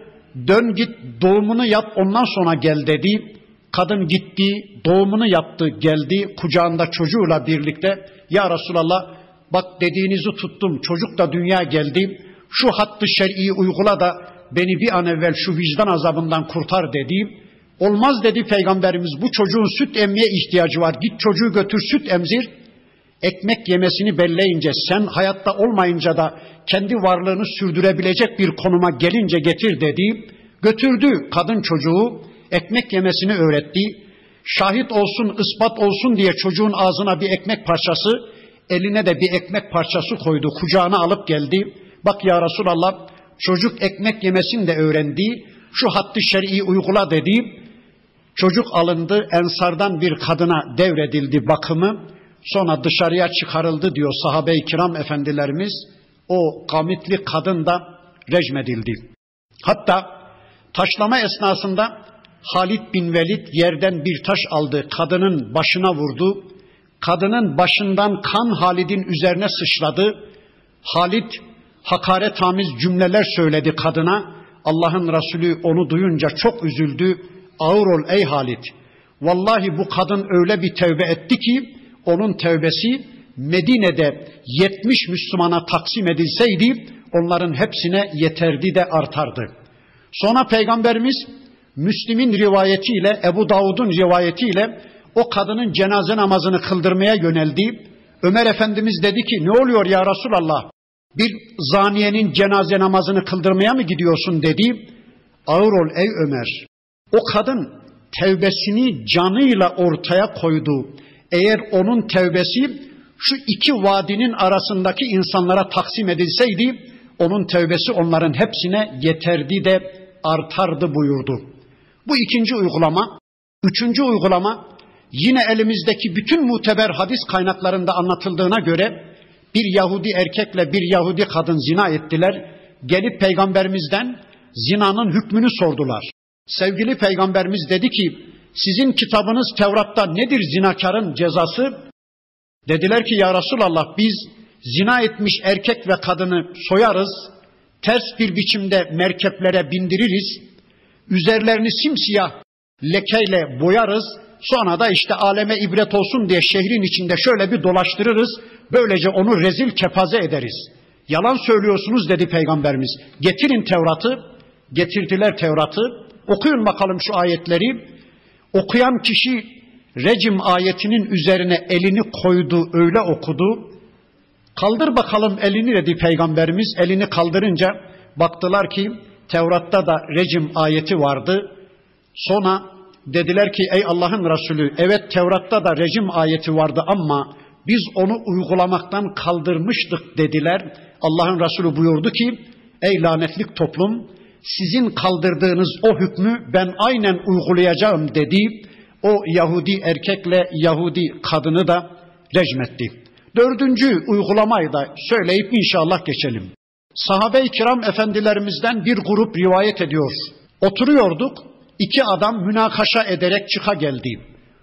Dön git doğumunu yap ondan sonra gel dedi. Kadın gitti, doğumunu yaptı, geldi kucağında çocuğuyla birlikte. Ya Resulallah bak dediğinizi tuttum, çocuk da dünya geldi. Şu hattı şer'i uygula da beni bir an evvel şu vicdan azabından kurtar dedi. Olmaz dedi peygamberimiz bu çocuğun süt emmeye ihtiyacı var. Git çocuğu götür süt emzir. Ekmek yemesini belleyince sen hayatta olmayınca da kendi varlığını sürdürebilecek bir konuma gelince getir dedi. Götürdü kadın çocuğu ekmek yemesini öğretti. Şahit olsun, ispat olsun diye çocuğun ağzına bir ekmek parçası, eline de bir ekmek parçası koydu. Kucağına alıp geldi. Bak ya Resulallah çocuk ekmek yemesini de öğrendi. Şu hattı şer'i uygula dedi. Çocuk alındı, ensardan bir kadına devredildi bakımı. Sonra dışarıya çıkarıldı diyor sahabe-i kiram efendilerimiz. O gamitli kadın da rejmedildi. Hatta taşlama esnasında Halid bin Velid yerden bir taş aldı, kadının başına vurdu. Kadının başından kan Halid'in üzerine sıçradı. Halid hakaret tamiz cümleler söyledi kadına. Allah'ın Resulü onu duyunca çok üzüldü. Ağır ol ey Halid. Vallahi bu kadın öyle bir tevbe etti ki onun tevbesi Medine'de 70 Müslümana taksim edilseydi onların hepsine yeterdi de artardı. Sonra Peygamberimiz Müslim'in rivayetiyle, Ebu Davud'un rivayetiyle o kadının cenaze namazını kıldırmaya yöneldi. Ömer Efendimiz dedi ki ne oluyor ya Resulallah? Bir zaniyenin cenaze namazını kıldırmaya mı gidiyorsun dedi. Ağır ol ey Ömer. O kadın tevbesini canıyla ortaya koydu. Eğer onun tevbesi şu iki vadinin arasındaki insanlara taksim edilseydi, onun tevbesi onların hepsine yeterdi de artardı buyurdu. Bu ikinci uygulama. Üçüncü uygulama, Yine elimizdeki bütün muteber hadis kaynaklarında anlatıldığına göre bir Yahudi erkekle bir Yahudi kadın zina ettiler. Gelip peygamberimizden zinanın hükmünü sordular. Sevgili peygamberimiz dedi ki sizin kitabınız Tevrat'ta nedir zinakarın cezası? Dediler ki ya Resulallah biz zina etmiş erkek ve kadını soyarız, ters bir biçimde merkeplere bindiririz, üzerlerini simsiyah lekeyle boyarız, sonra da işte aleme ibret olsun diye şehrin içinde şöyle bir dolaştırırız, böylece onu rezil kepaze ederiz. Yalan söylüyorsunuz dedi Peygamberimiz. Getirin Tevrat'ı, getirdiler Tevrat'ı, okuyun bakalım şu ayetleri. Okuyan kişi recim ayetinin üzerine elini koydu, öyle okudu. Kaldır bakalım elini dedi Peygamberimiz. Elini kaldırınca baktılar ki Tevrat'ta da recim ayeti vardı. Sonra dediler ki ey Allah'ın Resulü evet Tevrat'ta da rejim ayeti vardı ama biz onu uygulamaktan kaldırmıştık dediler. Allah'ın Resulü buyurdu ki ey lanetlik toplum sizin kaldırdığınız o hükmü ben aynen uygulayacağım dedi. O Yahudi erkekle Yahudi kadını da rejmetti. Dördüncü uygulamayı da söyleyip inşallah geçelim. Sahabe-i kiram efendilerimizden bir grup rivayet ediyor. Oturuyorduk, iki adam münakaşa ederek çıka geldi.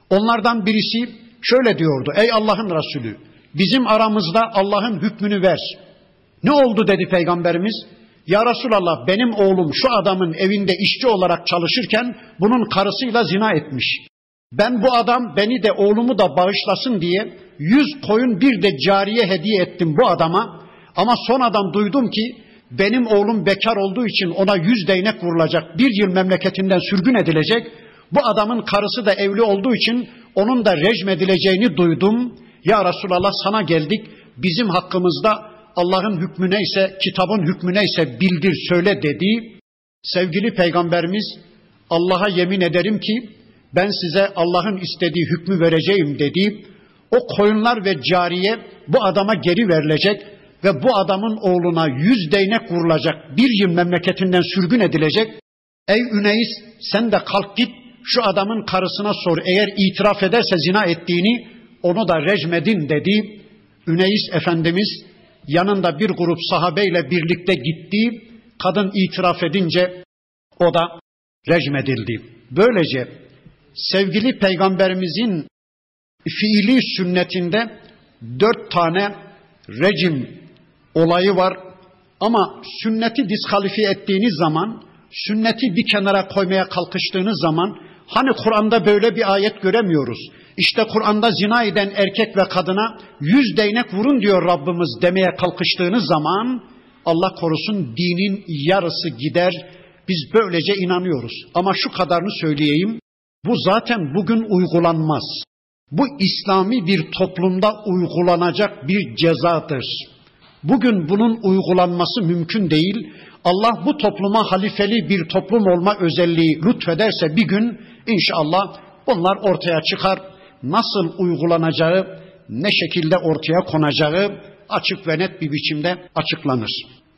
Onlardan birisi şöyle diyordu, ey Allah'ın Resulü, bizim aramızda Allah'ın hükmünü ver. Ne oldu dedi Peygamberimiz? Ya Resulallah benim oğlum şu adamın evinde işçi olarak çalışırken bunun karısıyla zina etmiş. Ben bu adam beni de oğlumu da bağışlasın diye yüz koyun bir de cariye hediye ettim bu adama. Ama sonradan duydum ki benim oğlum bekar olduğu için ona yüz değnek vurulacak. Bir yıl memleketinden sürgün edilecek. Bu adamın karısı da evli olduğu için onun da rejim edileceğini duydum. Ya Resulallah sana geldik. Bizim hakkımızda Allah'ın hükmü neyse, kitabın hükmü neyse bildir söyle dedi. Sevgili peygamberimiz Allah'a yemin ederim ki ben size Allah'ın istediği hükmü vereceğim dedi. O koyunlar ve cariye bu adama geri verilecek ve bu adamın oğluna yüz değnek vurulacak, bir yıl memleketinden sürgün edilecek. Ey Üneyiz sen de kalk git şu adamın karısına sor. Eğer itiraf ederse zina ettiğini onu da rejmedin dedi. Üneyiz Efendimiz yanında bir grup sahabeyle birlikte gitti. Kadın itiraf edince o da rejmedildi. Böylece sevgili peygamberimizin fiili sünnetinde dört tane rejim olayı var. Ama sünneti diskalifiye ettiğiniz zaman, sünneti bir kenara koymaya kalkıştığınız zaman, hani Kur'an'da böyle bir ayet göremiyoruz. İşte Kur'an'da zina eden erkek ve kadına yüz değnek vurun diyor Rabbimiz demeye kalkıştığınız zaman, Allah korusun dinin yarısı gider. Biz böylece inanıyoruz. Ama şu kadarını söyleyeyim. Bu zaten bugün uygulanmaz. Bu İslami bir toplumda uygulanacak bir cezadır. Bugün bunun uygulanması mümkün değil. Allah bu topluma halifeli bir toplum olma özelliği lütfederse bir gün inşallah bunlar ortaya çıkar. Nasıl uygulanacağı, ne şekilde ortaya konacağı açık ve net bir biçimde açıklanır.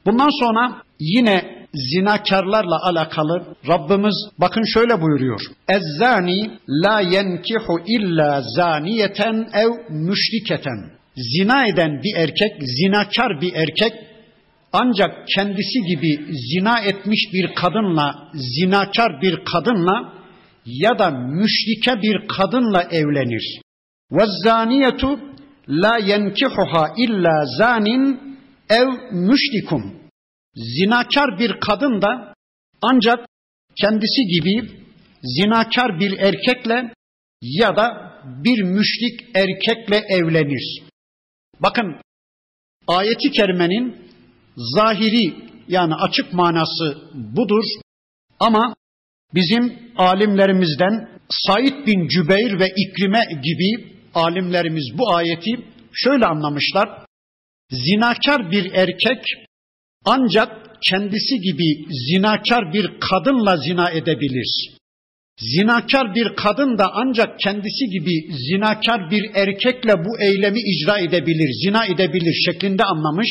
Bundan sonra yine zinakarlarla alakalı Rabbimiz bakın şöyle buyuruyor. Ezzani la yenkihu illa zaniyeten ev müşriketen. Zina eden bir erkek, zinakar bir erkek ancak kendisi gibi zina etmiş bir kadınla, zinakar bir kadınla ya da müşrike bir kadınla evlenir. Ve zaniyetu la yenkihuha illa zanin ev müşrikum. Zinakar bir kadın da ancak kendisi gibi zinakar bir erkekle ya da bir müşrik erkekle evlenir. Bakın ayeti kerimenin zahiri yani açık manası budur. Ama bizim alimlerimizden Said bin Cübeyr ve İkrime gibi alimlerimiz bu ayeti şöyle anlamışlar. Zinakar bir erkek ancak kendisi gibi zinakar bir kadınla zina edebilir. Zinakar bir kadın da ancak kendisi gibi zinakar bir erkekle bu eylemi icra edebilir, zina edebilir şeklinde anlamış.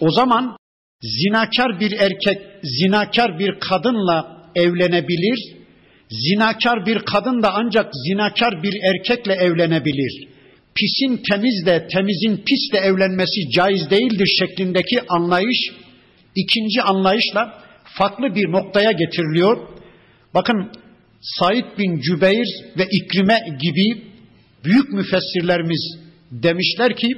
O zaman zinakar bir erkek zinakar bir kadınla evlenebilir. Zinakar bir kadın da ancak zinakar bir erkekle evlenebilir. Pisin temizle, temizin pisle evlenmesi caiz değildir şeklindeki anlayış ikinci anlayışla farklı bir noktaya getiriliyor. Bakın Said bin Cübeyr ve İkrime gibi büyük müfessirlerimiz demişler ki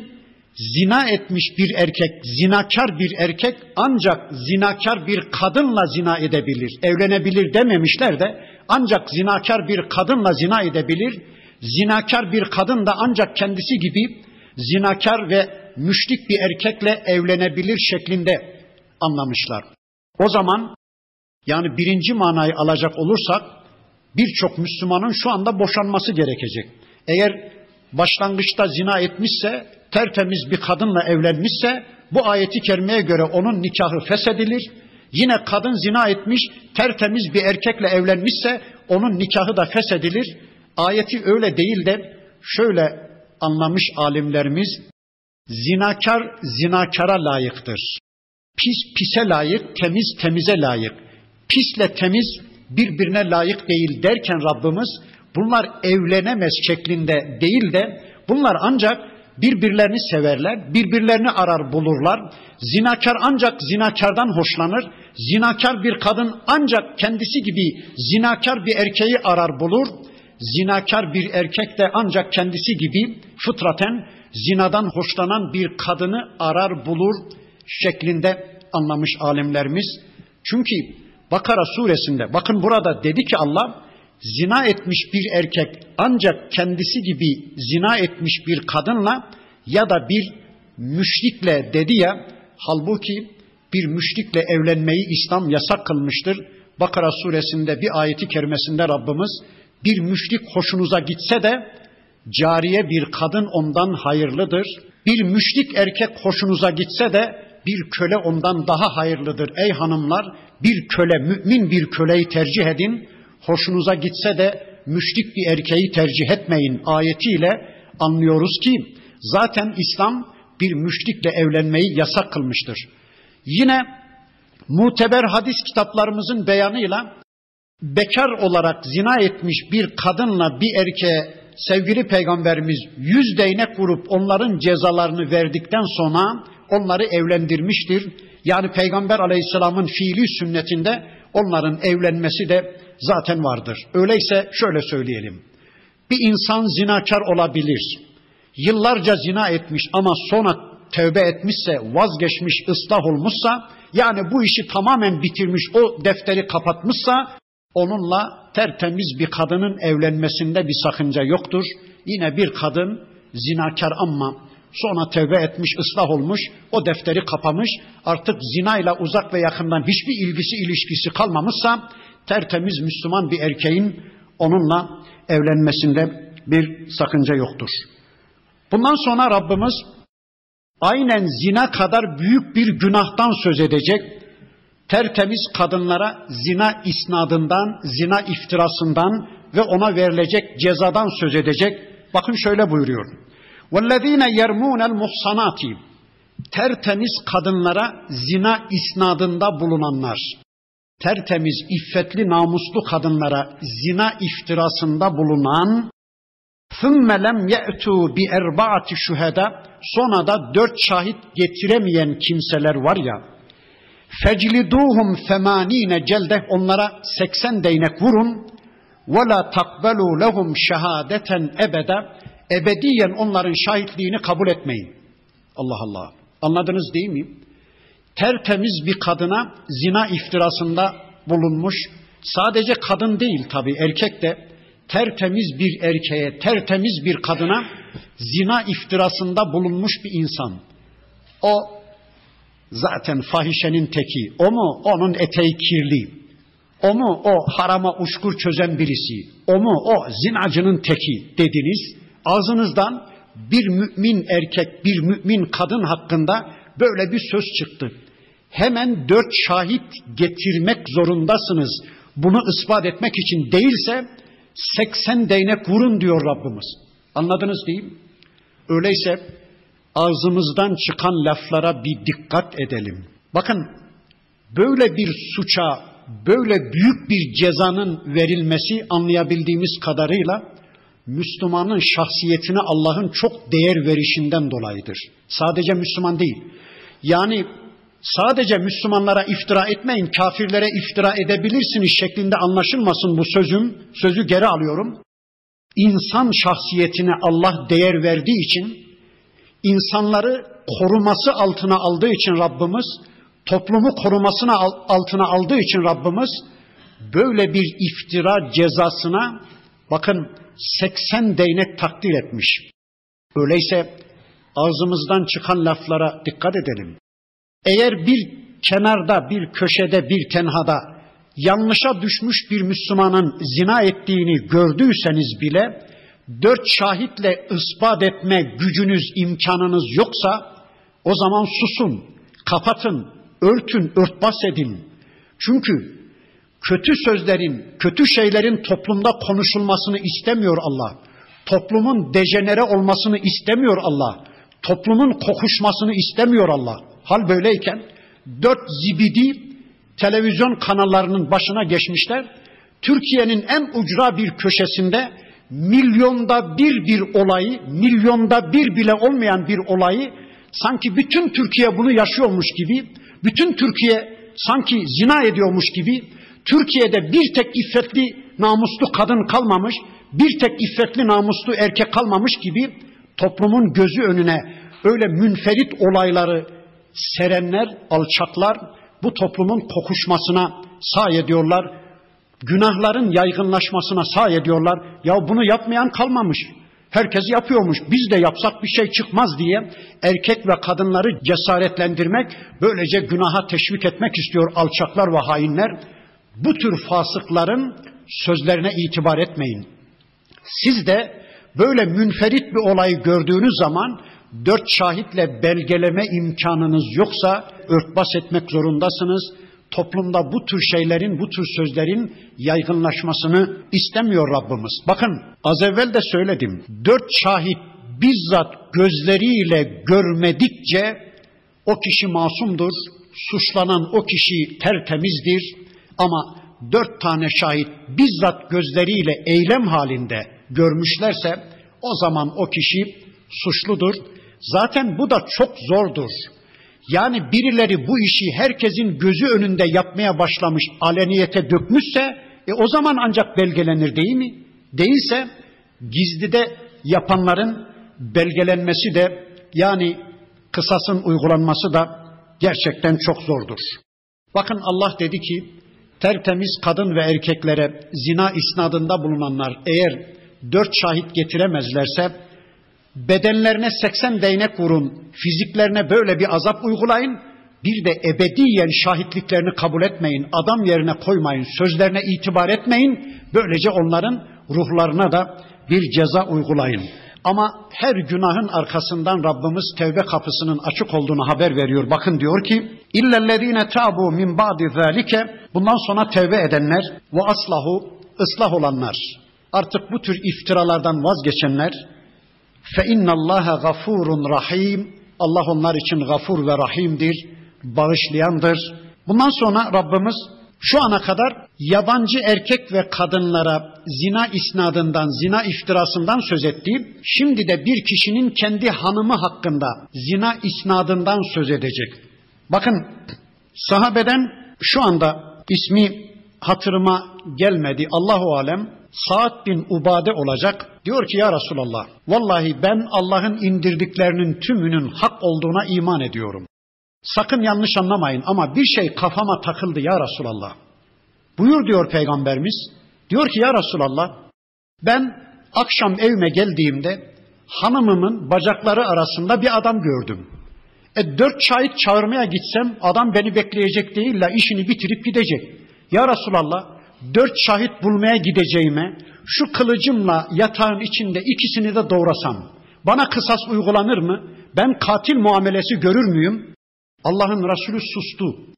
zina etmiş bir erkek, zinakar bir erkek ancak zinakar bir kadınla zina edebilir. Evlenebilir dememişler de ancak zinakar bir kadınla zina edebilir. Zinakar bir kadın da ancak kendisi gibi zinakar ve müşrik bir erkekle evlenebilir şeklinde anlamışlar. O zaman yani birinci manayı alacak olursak birçok Müslümanın şu anda boşanması gerekecek. Eğer başlangıçta zina etmişse, tertemiz bir kadınla evlenmişse bu ayeti kerimeye göre onun nikahı feshedilir. Yine kadın zina etmiş, tertemiz bir erkekle evlenmişse onun nikahı da feshedilir. Ayeti öyle değil de şöyle anlamış alimlerimiz. Zinakar zinakara layıktır. Pis pise layık, temiz temize layık. Pisle temiz birbirine layık değil derken Rabbimiz bunlar evlenemez şeklinde değil de bunlar ancak birbirlerini severler, birbirlerini arar bulurlar. Zinakar ancak zinakardan hoşlanır. Zinakar bir kadın ancak kendisi gibi zinakar bir erkeği arar bulur. Zinakar bir erkek de ancak kendisi gibi fıtraten zinadan hoşlanan bir kadını arar bulur şeklinde anlamış alimlerimiz. Çünkü Bakara suresinde bakın burada dedi ki Allah zina etmiş bir erkek ancak kendisi gibi zina etmiş bir kadınla ya da bir müşrikle dedi ya halbuki bir müşrikle evlenmeyi İslam yasak kılmıştır. Bakara suresinde bir ayeti kerimesinde Rabbimiz bir müşrik hoşunuza gitse de cariye bir kadın ondan hayırlıdır. Bir müşrik erkek hoşunuza gitse de bir köle ondan daha hayırlıdır. Ey hanımlar bir köle, mümin bir köleyi tercih edin. Hoşunuza gitse de müşrik bir erkeği tercih etmeyin ayetiyle anlıyoruz ki zaten İslam bir müşrikle evlenmeyi yasak kılmıştır. Yine muteber hadis kitaplarımızın beyanıyla bekar olarak zina etmiş bir kadınla bir erkeğe sevgili peygamberimiz yüz değnek vurup onların cezalarını verdikten sonra onları evlendirmiştir. Yani Peygamber Aleyhisselam'ın fiili sünnetinde onların evlenmesi de zaten vardır. Öyleyse şöyle söyleyelim. Bir insan zinakar olabilir. Yıllarca zina etmiş ama sonra tövbe etmişse, vazgeçmiş, ıslah olmuşsa, yani bu işi tamamen bitirmiş, o defteri kapatmışsa, onunla tertemiz bir kadının evlenmesinde bir sakınca yoktur. Yine bir kadın zinakar ama Sonra tevbe etmiş, ıslah olmuş, o defteri kapamış, artık zinayla uzak ve yakından hiçbir ilgisi, ilişkisi kalmamışsa tertemiz Müslüman bir erkeğin onunla evlenmesinde bir sakınca yoktur. Bundan sonra Rabbimiz aynen zina kadar büyük bir günahtan söz edecek. Tertemiz kadınlara zina isnadından, zina iftirasından ve ona verilecek cezadan söz edecek. Bakın şöyle buyuruyor. وَالَّذ۪ينَ يَرْمُونَ الْمُحْصَنَاتِ Tertemiz kadınlara zina isnadında bulunanlar, tertemiz, iffetli, namuslu kadınlara zina iftirasında bulunan, ثُمَّ لَمْ يَأْتُوا بِاَرْبَعَةِ şüheda, sonra da dört şahit getiremeyen kimseler var ya, fecliduhum femanine celde onlara 80 değnek vurun ve la takbelu lehum şehadeten ebeda ebediyen onların şahitliğini kabul etmeyin. Allah Allah. Anladınız değil mi? Tertemiz bir kadına zina iftirasında bulunmuş. Sadece kadın değil tabi erkek de tertemiz bir erkeğe, tertemiz bir kadına zina iftirasında bulunmuş bir insan. O zaten fahişenin teki. O mu? Onun eteği kirli. O mu? O harama uçkur çözen birisi. O mu? O zinacının teki dediniz ağzınızdan bir mümin erkek, bir mümin kadın hakkında böyle bir söz çıktı. Hemen dört şahit getirmek zorundasınız. Bunu ispat etmek için değilse 80 değnek vurun diyor Rabbimiz. Anladınız değil mi? Öyleyse ağzımızdan çıkan laflara bir dikkat edelim. Bakın böyle bir suça böyle büyük bir cezanın verilmesi anlayabildiğimiz kadarıyla Müslümanın şahsiyetine Allah'ın çok değer verişinden dolayıdır. Sadece Müslüman değil. Yani sadece Müslümanlara iftira etmeyin, kafirlere iftira edebilirsiniz şeklinde anlaşılmasın bu sözüm. Sözü geri alıyorum. İnsan şahsiyetine Allah değer verdiği için, insanları koruması altına aldığı için Rabbimiz, toplumu korumasına altına aldığı için Rabbimiz böyle bir iftira cezasına bakın 80 değnek takdir etmiş. Öyleyse ağzımızdan çıkan laflara dikkat edelim. Eğer bir kenarda, bir köşede, bir tenhada yanlışa düşmüş bir Müslümanın zina ettiğini gördüyseniz bile dört şahitle ispat etme gücünüz, imkanınız yoksa o zaman susun, kapatın, örtün, örtbas edin. Çünkü kötü sözlerin, kötü şeylerin toplumda konuşulmasını istemiyor Allah. Toplumun dejenere olmasını istemiyor Allah. Toplumun kokuşmasını istemiyor Allah. Hal böyleyken dört zibidi televizyon kanallarının başına geçmişler. Türkiye'nin en ucra bir köşesinde milyonda bir bir olayı, milyonda bir bile olmayan bir olayı sanki bütün Türkiye bunu yaşıyormuş gibi, bütün Türkiye sanki zina ediyormuş gibi, Türkiye'de bir tek iffetli namuslu kadın kalmamış, bir tek iffetli namuslu erkek kalmamış gibi toplumun gözü önüne öyle münferit olayları serenler, alçaklar bu toplumun kokuşmasına sağ ediyorlar. Günahların yaygınlaşmasına sağ ediyorlar. Ya bunu yapmayan kalmamış. Herkes yapıyormuş. Biz de yapsak bir şey çıkmaz diye erkek ve kadınları cesaretlendirmek, böylece günaha teşvik etmek istiyor alçaklar ve hainler. Bu tür fasıkların sözlerine itibar etmeyin. Siz de böyle münferit bir olayı gördüğünüz zaman dört şahitle belgeleme imkanınız yoksa örtbas etmek zorundasınız. Toplumda bu tür şeylerin, bu tür sözlerin yaygınlaşmasını istemiyor Rabbimiz. Bakın az evvel de söyledim. Dört şahit bizzat gözleriyle görmedikçe o kişi masumdur. Suçlanan o kişi tertemizdir. Ama dört tane şahit bizzat gözleriyle eylem halinde görmüşlerse o zaman o kişi suçludur. Zaten bu da çok zordur. Yani birileri bu işi herkesin gözü önünde yapmaya başlamış, aleniyete dökmüşse e o zaman ancak belgelenir değil mi? Değilse gizlide yapanların belgelenmesi de yani kısasın uygulanması da gerçekten çok zordur. Bakın Allah dedi ki tertemiz kadın ve erkeklere zina isnadında bulunanlar eğer dört şahit getiremezlerse bedenlerine 80 değnek vurun, fiziklerine böyle bir azap uygulayın, bir de ebediyen şahitliklerini kabul etmeyin, adam yerine koymayın, sözlerine itibar etmeyin, böylece onların ruhlarına da bir ceza uygulayın. Ama her günahın arkasından Rabbimiz tevbe kapısının açık olduğunu haber veriyor. Bakın diyor ki: "İllellezine tabu min ba'di zalike" Bundan sonra tevbe edenler ve aslahu ıslah olanlar. Artık bu tür iftiralardan vazgeçenler fe innallaha gafurun rahim. Allah onlar için gafur ve rahimdir, bağışlayandır. Bundan sonra Rabbimiz şu ana kadar yabancı erkek ve kadınlara zina isnadından, zina iftirasından söz etti. Şimdi de bir kişinin kendi hanımı hakkında zina isnadından söz edecek. Bakın sahabeden şu anda ismi hatırıma gelmedi. Allahu alem Saad bin Ubade olacak. Diyor ki ya Resulallah vallahi ben Allah'ın indirdiklerinin tümünün hak olduğuna iman ediyorum. Sakın yanlış anlamayın ama bir şey kafama takıldı ya Resulallah. Buyur diyor peygamberimiz. Diyor ki ya Resulallah ben akşam evime geldiğimde hanımımın bacakları arasında bir adam gördüm. E dört şahit çağırmaya gitsem adam beni bekleyecek değil la işini bitirip gidecek. Ya Resulallah dört şahit bulmaya gideceğime şu kılıcımla yatağın içinde ikisini de doğrasam bana kısas uygulanır mı? Ben katil muamelesi görür müyüm? Allah'ın Resulü sustu.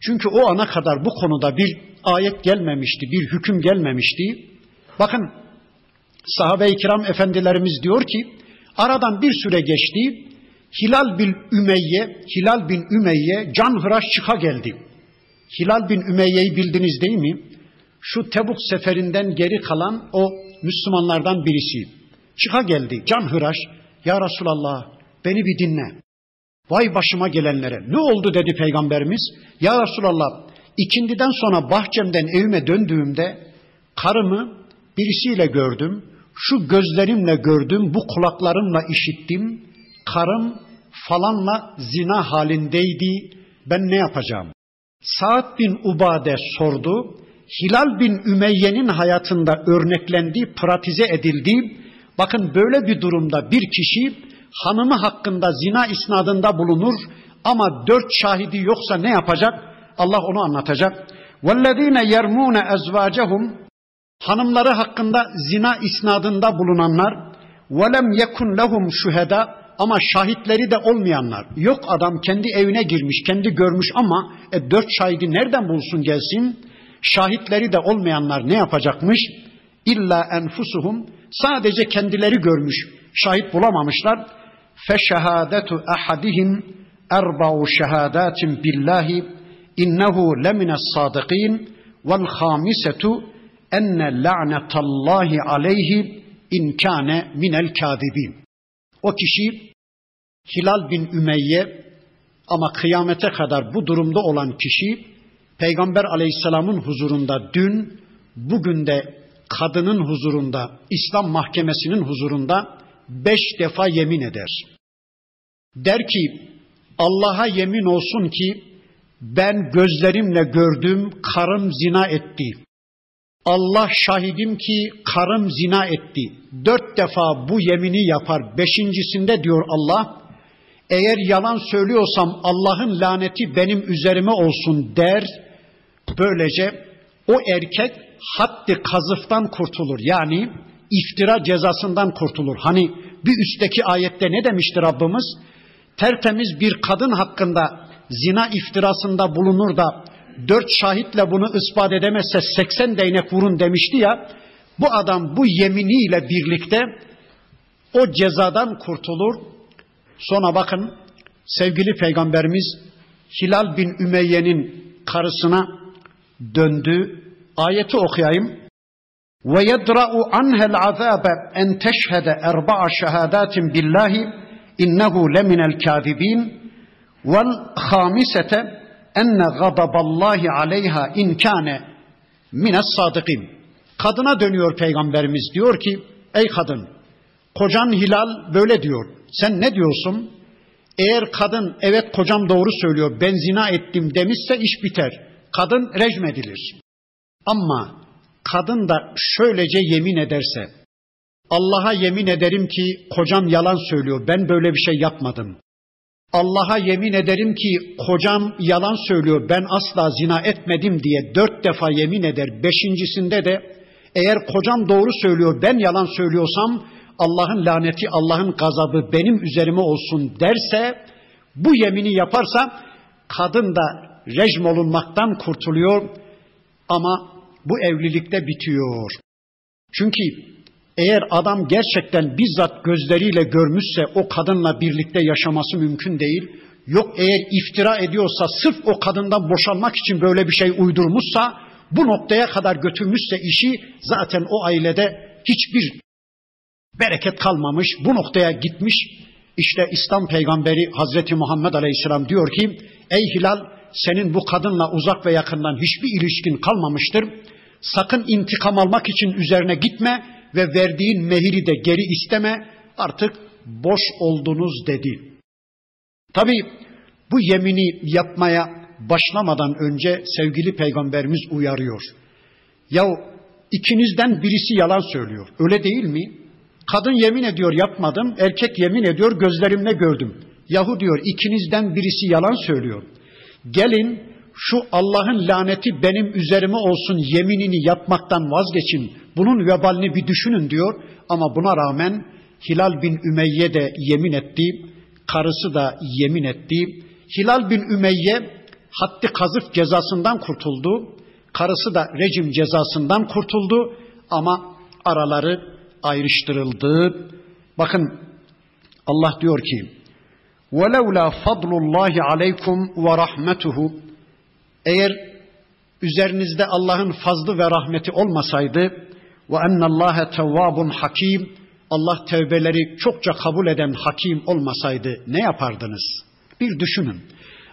Çünkü o ana kadar bu konuda bir ayet gelmemişti, bir hüküm gelmemişti. Bakın sahabe-i kiram efendilerimiz diyor ki aradan bir süre geçti. Hilal bin Ümeyye, Hilal bin Ümeyye can hıraş çıka geldi. Hilal bin Ümeyye'yi bildiniz değil mi? Şu Tebuk seferinden geri kalan o Müslümanlardan birisi. Çıka geldi can hıraş. Ya Resulallah beni bir dinle. Vay başıma gelenlere. Ne oldu dedi peygamberimiz. Ya Resulallah ikindiden sonra bahçemden evime döndüğümde karımı birisiyle gördüm. Şu gözlerimle gördüm, bu kulaklarımla işittim. Karım falanla zina halindeydi. Ben ne yapacağım? Saad bin Ubade sordu. Hilal bin Ümeyye'nin hayatında örneklendiği, pratize edildiği, bakın böyle bir durumda bir kişi hanımı hakkında zina isnadında bulunur ama dört şahidi yoksa ne yapacak? Allah onu anlatacak. وَالَّذ۪ينَ يَرْمُونَ اَزْوَاجَهُمْ Hanımları hakkında zina isnadında bulunanlar وَلَمْ يَكُنْ لَهُمْ şuheda ama şahitleri de olmayanlar. Yok adam kendi evine girmiş, kendi görmüş ama e, dört şahidi nereden bulsun gelsin? Şahitleri de olmayanlar ne yapacakmış? İlla enfusuhum sadece kendileri görmüş, şahit bulamamışlar. Feşehadetu ahadihim erba'u şehadatin billahi innehu lemines sadıkin vel hamisetu enne la'netallahi aleyhi in kâne minel kâzibin. O kişi Hilal bin Ümeyye ama kıyamete kadar bu durumda olan kişi Peygamber aleyhisselamın huzurunda dün, bugün de kadının huzurunda, İslam mahkemesinin huzurunda beş defa yemin eder. Der ki, Allah'a yemin olsun ki ben gözlerimle gördüm karım zina etti. Allah şahidim ki karım zina etti. Dört defa bu yemini yapar. Beşincisinde diyor Allah, eğer yalan söylüyorsam Allah'ın laneti benim üzerime olsun der. Böylece o erkek haddi kazıftan kurtulur. Yani iftira cezasından kurtulur. Hani bir üstteki ayette ne demişti Rabbimiz? Tertemiz bir kadın hakkında zina iftirasında bulunur da dört şahitle bunu ispat edemezse 80 değnek vurun demişti ya. Bu adam bu yeminiyle birlikte o cezadan kurtulur. Sonra bakın sevgili peygamberimiz Hilal bin Ümeyye'nin karısına döndü. Ayeti okuyayım. Ve yedra'u anhel azabe en teşhede erba'a şehadatin billahi innehu leminel kâzibin vel hamisete enne gadaballahi aleyha in kâne mines sadıkin. Kadına dönüyor peygamberimiz diyor ki ey kadın kocan Hilal böyle diyor. Sen ne diyorsun? Eğer kadın evet kocam doğru söylüyor ben zina ettim demişse iş biter. Kadın rejim edilir. Ama kadın da şöylece yemin ederse Allah'a yemin ederim ki kocam yalan söylüyor ben böyle bir şey yapmadım. Allah'a yemin ederim ki kocam yalan söylüyor ben asla zina etmedim diye dört defa yemin eder. Beşincisinde de eğer kocam doğru söylüyor ben yalan söylüyorsam Allah'ın laneti Allah'ın gazabı benim üzerime olsun derse bu yemini yaparsa kadın da rejim olunmaktan kurtuluyor ama bu evlilikte bitiyor. Çünkü eğer adam gerçekten bizzat gözleriyle görmüşse o kadınla birlikte yaşaması mümkün değil. Yok eğer iftira ediyorsa sırf o kadından boşanmak için böyle bir şey uydurmuşsa bu noktaya kadar götürmüşse işi zaten o ailede hiçbir bereket kalmamış. Bu noktaya gitmiş. İşte İslam peygamberi Hazreti Muhammed Aleyhisselam diyor ki ey Hilal senin bu kadınla uzak ve yakından hiçbir ilişkin kalmamıştır. Sakın intikam almak için üzerine gitme ve verdiğin mehiri de geri isteme artık boş oldunuz dedi. Tabi bu yemini yapmaya başlamadan önce sevgili peygamberimiz uyarıyor. Ya ikinizden birisi yalan söylüyor. Öyle değil mi? Kadın yemin ediyor yapmadım, erkek yemin ediyor gözlerimle gördüm. Yahu diyor ikinizden birisi yalan söylüyor. Gelin şu Allah'ın laneti benim üzerime olsun yeminini yapmaktan vazgeçin. Bunun vebalini bir düşünün diyor. Ama buna rağmen Hilal bin Ümeyye de yemin etti. Karısı da yemin etti. Hilal bin Ümeyye haddi kazıf cezasından kurtuldu. Karısı da rejim cezasından kurtuldu. Ama araları ayrıştırıldı. Bakın Allah diyor ki وَلَوْلَا فَضْلُ اللّٰهِ عَلَيْكُمْ وَرَحْمَتُهُ eğer üzerinizde Allah'ın fazlı ve rahmeti olmasaydı ve ennallâhe tevvâbun hakim Allah tevbeleri çokça kabul eden hakim olmasaydı ne yapardınız? Bir düşünün.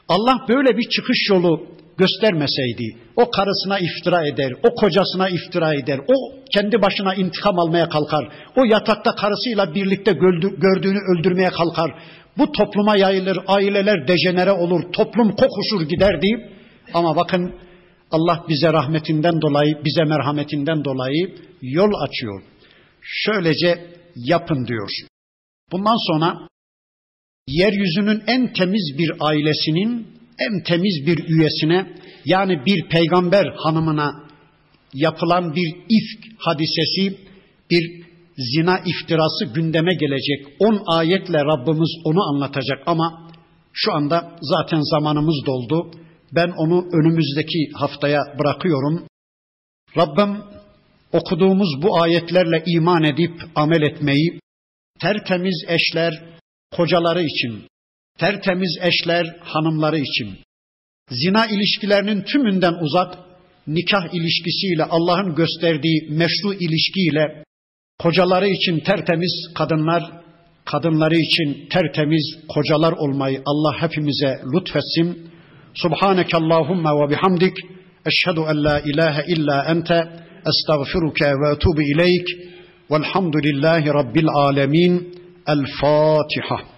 Allah böyle bir çıkış yolu göstermeseydi, o karısına iftira eder, o kocasına iftira eder, o kendi başına intikam almaya kalkar, o yatakta karısıyla birlikte gördüğünü öldürmeye kalkar, bu topluma yayılır, aileler dejenere olur, toplum kokuşur gider deyip, ama bakın Allah bize rahmetinden dolayı, bize merhametinden dolayı yol açıyor. Şöylece yapın diyor. Bundan sonra yeryüzünün en temiz bir ailesinin en temiz bir üyesine yani bir peygamber hanımına yapılan bir ifk hadisesi, bir zina iftirası gündeme gelecek. On ayetle Rabbimiz onu anlatacak ama şu anda zaten zamanımız doldu. Ben onu önümüzdeki haftaya bırakıyorum. Rabbim okuduğumuz bu ayetlerle iman edip amel etmeyi, tertemiz eşler kocaları için, tertemiz eşler hanımları için, zina ilişkilerinin tümünden uzak, nikah ilişkisiyle Allah'ın gösterdiği meşru ilişkiyle kocaları için tertemiz kadınlar, kadınları için tertemiz kocalar olmayı Allah hepimize lütfetsin. Subhaneke Allahumma ve bihamdik. Eşhedü en la ilahe illa ente. Estağfiruke ve etubu ileyk. Velhamdülillahi Rabbil alemin. El Fatiha.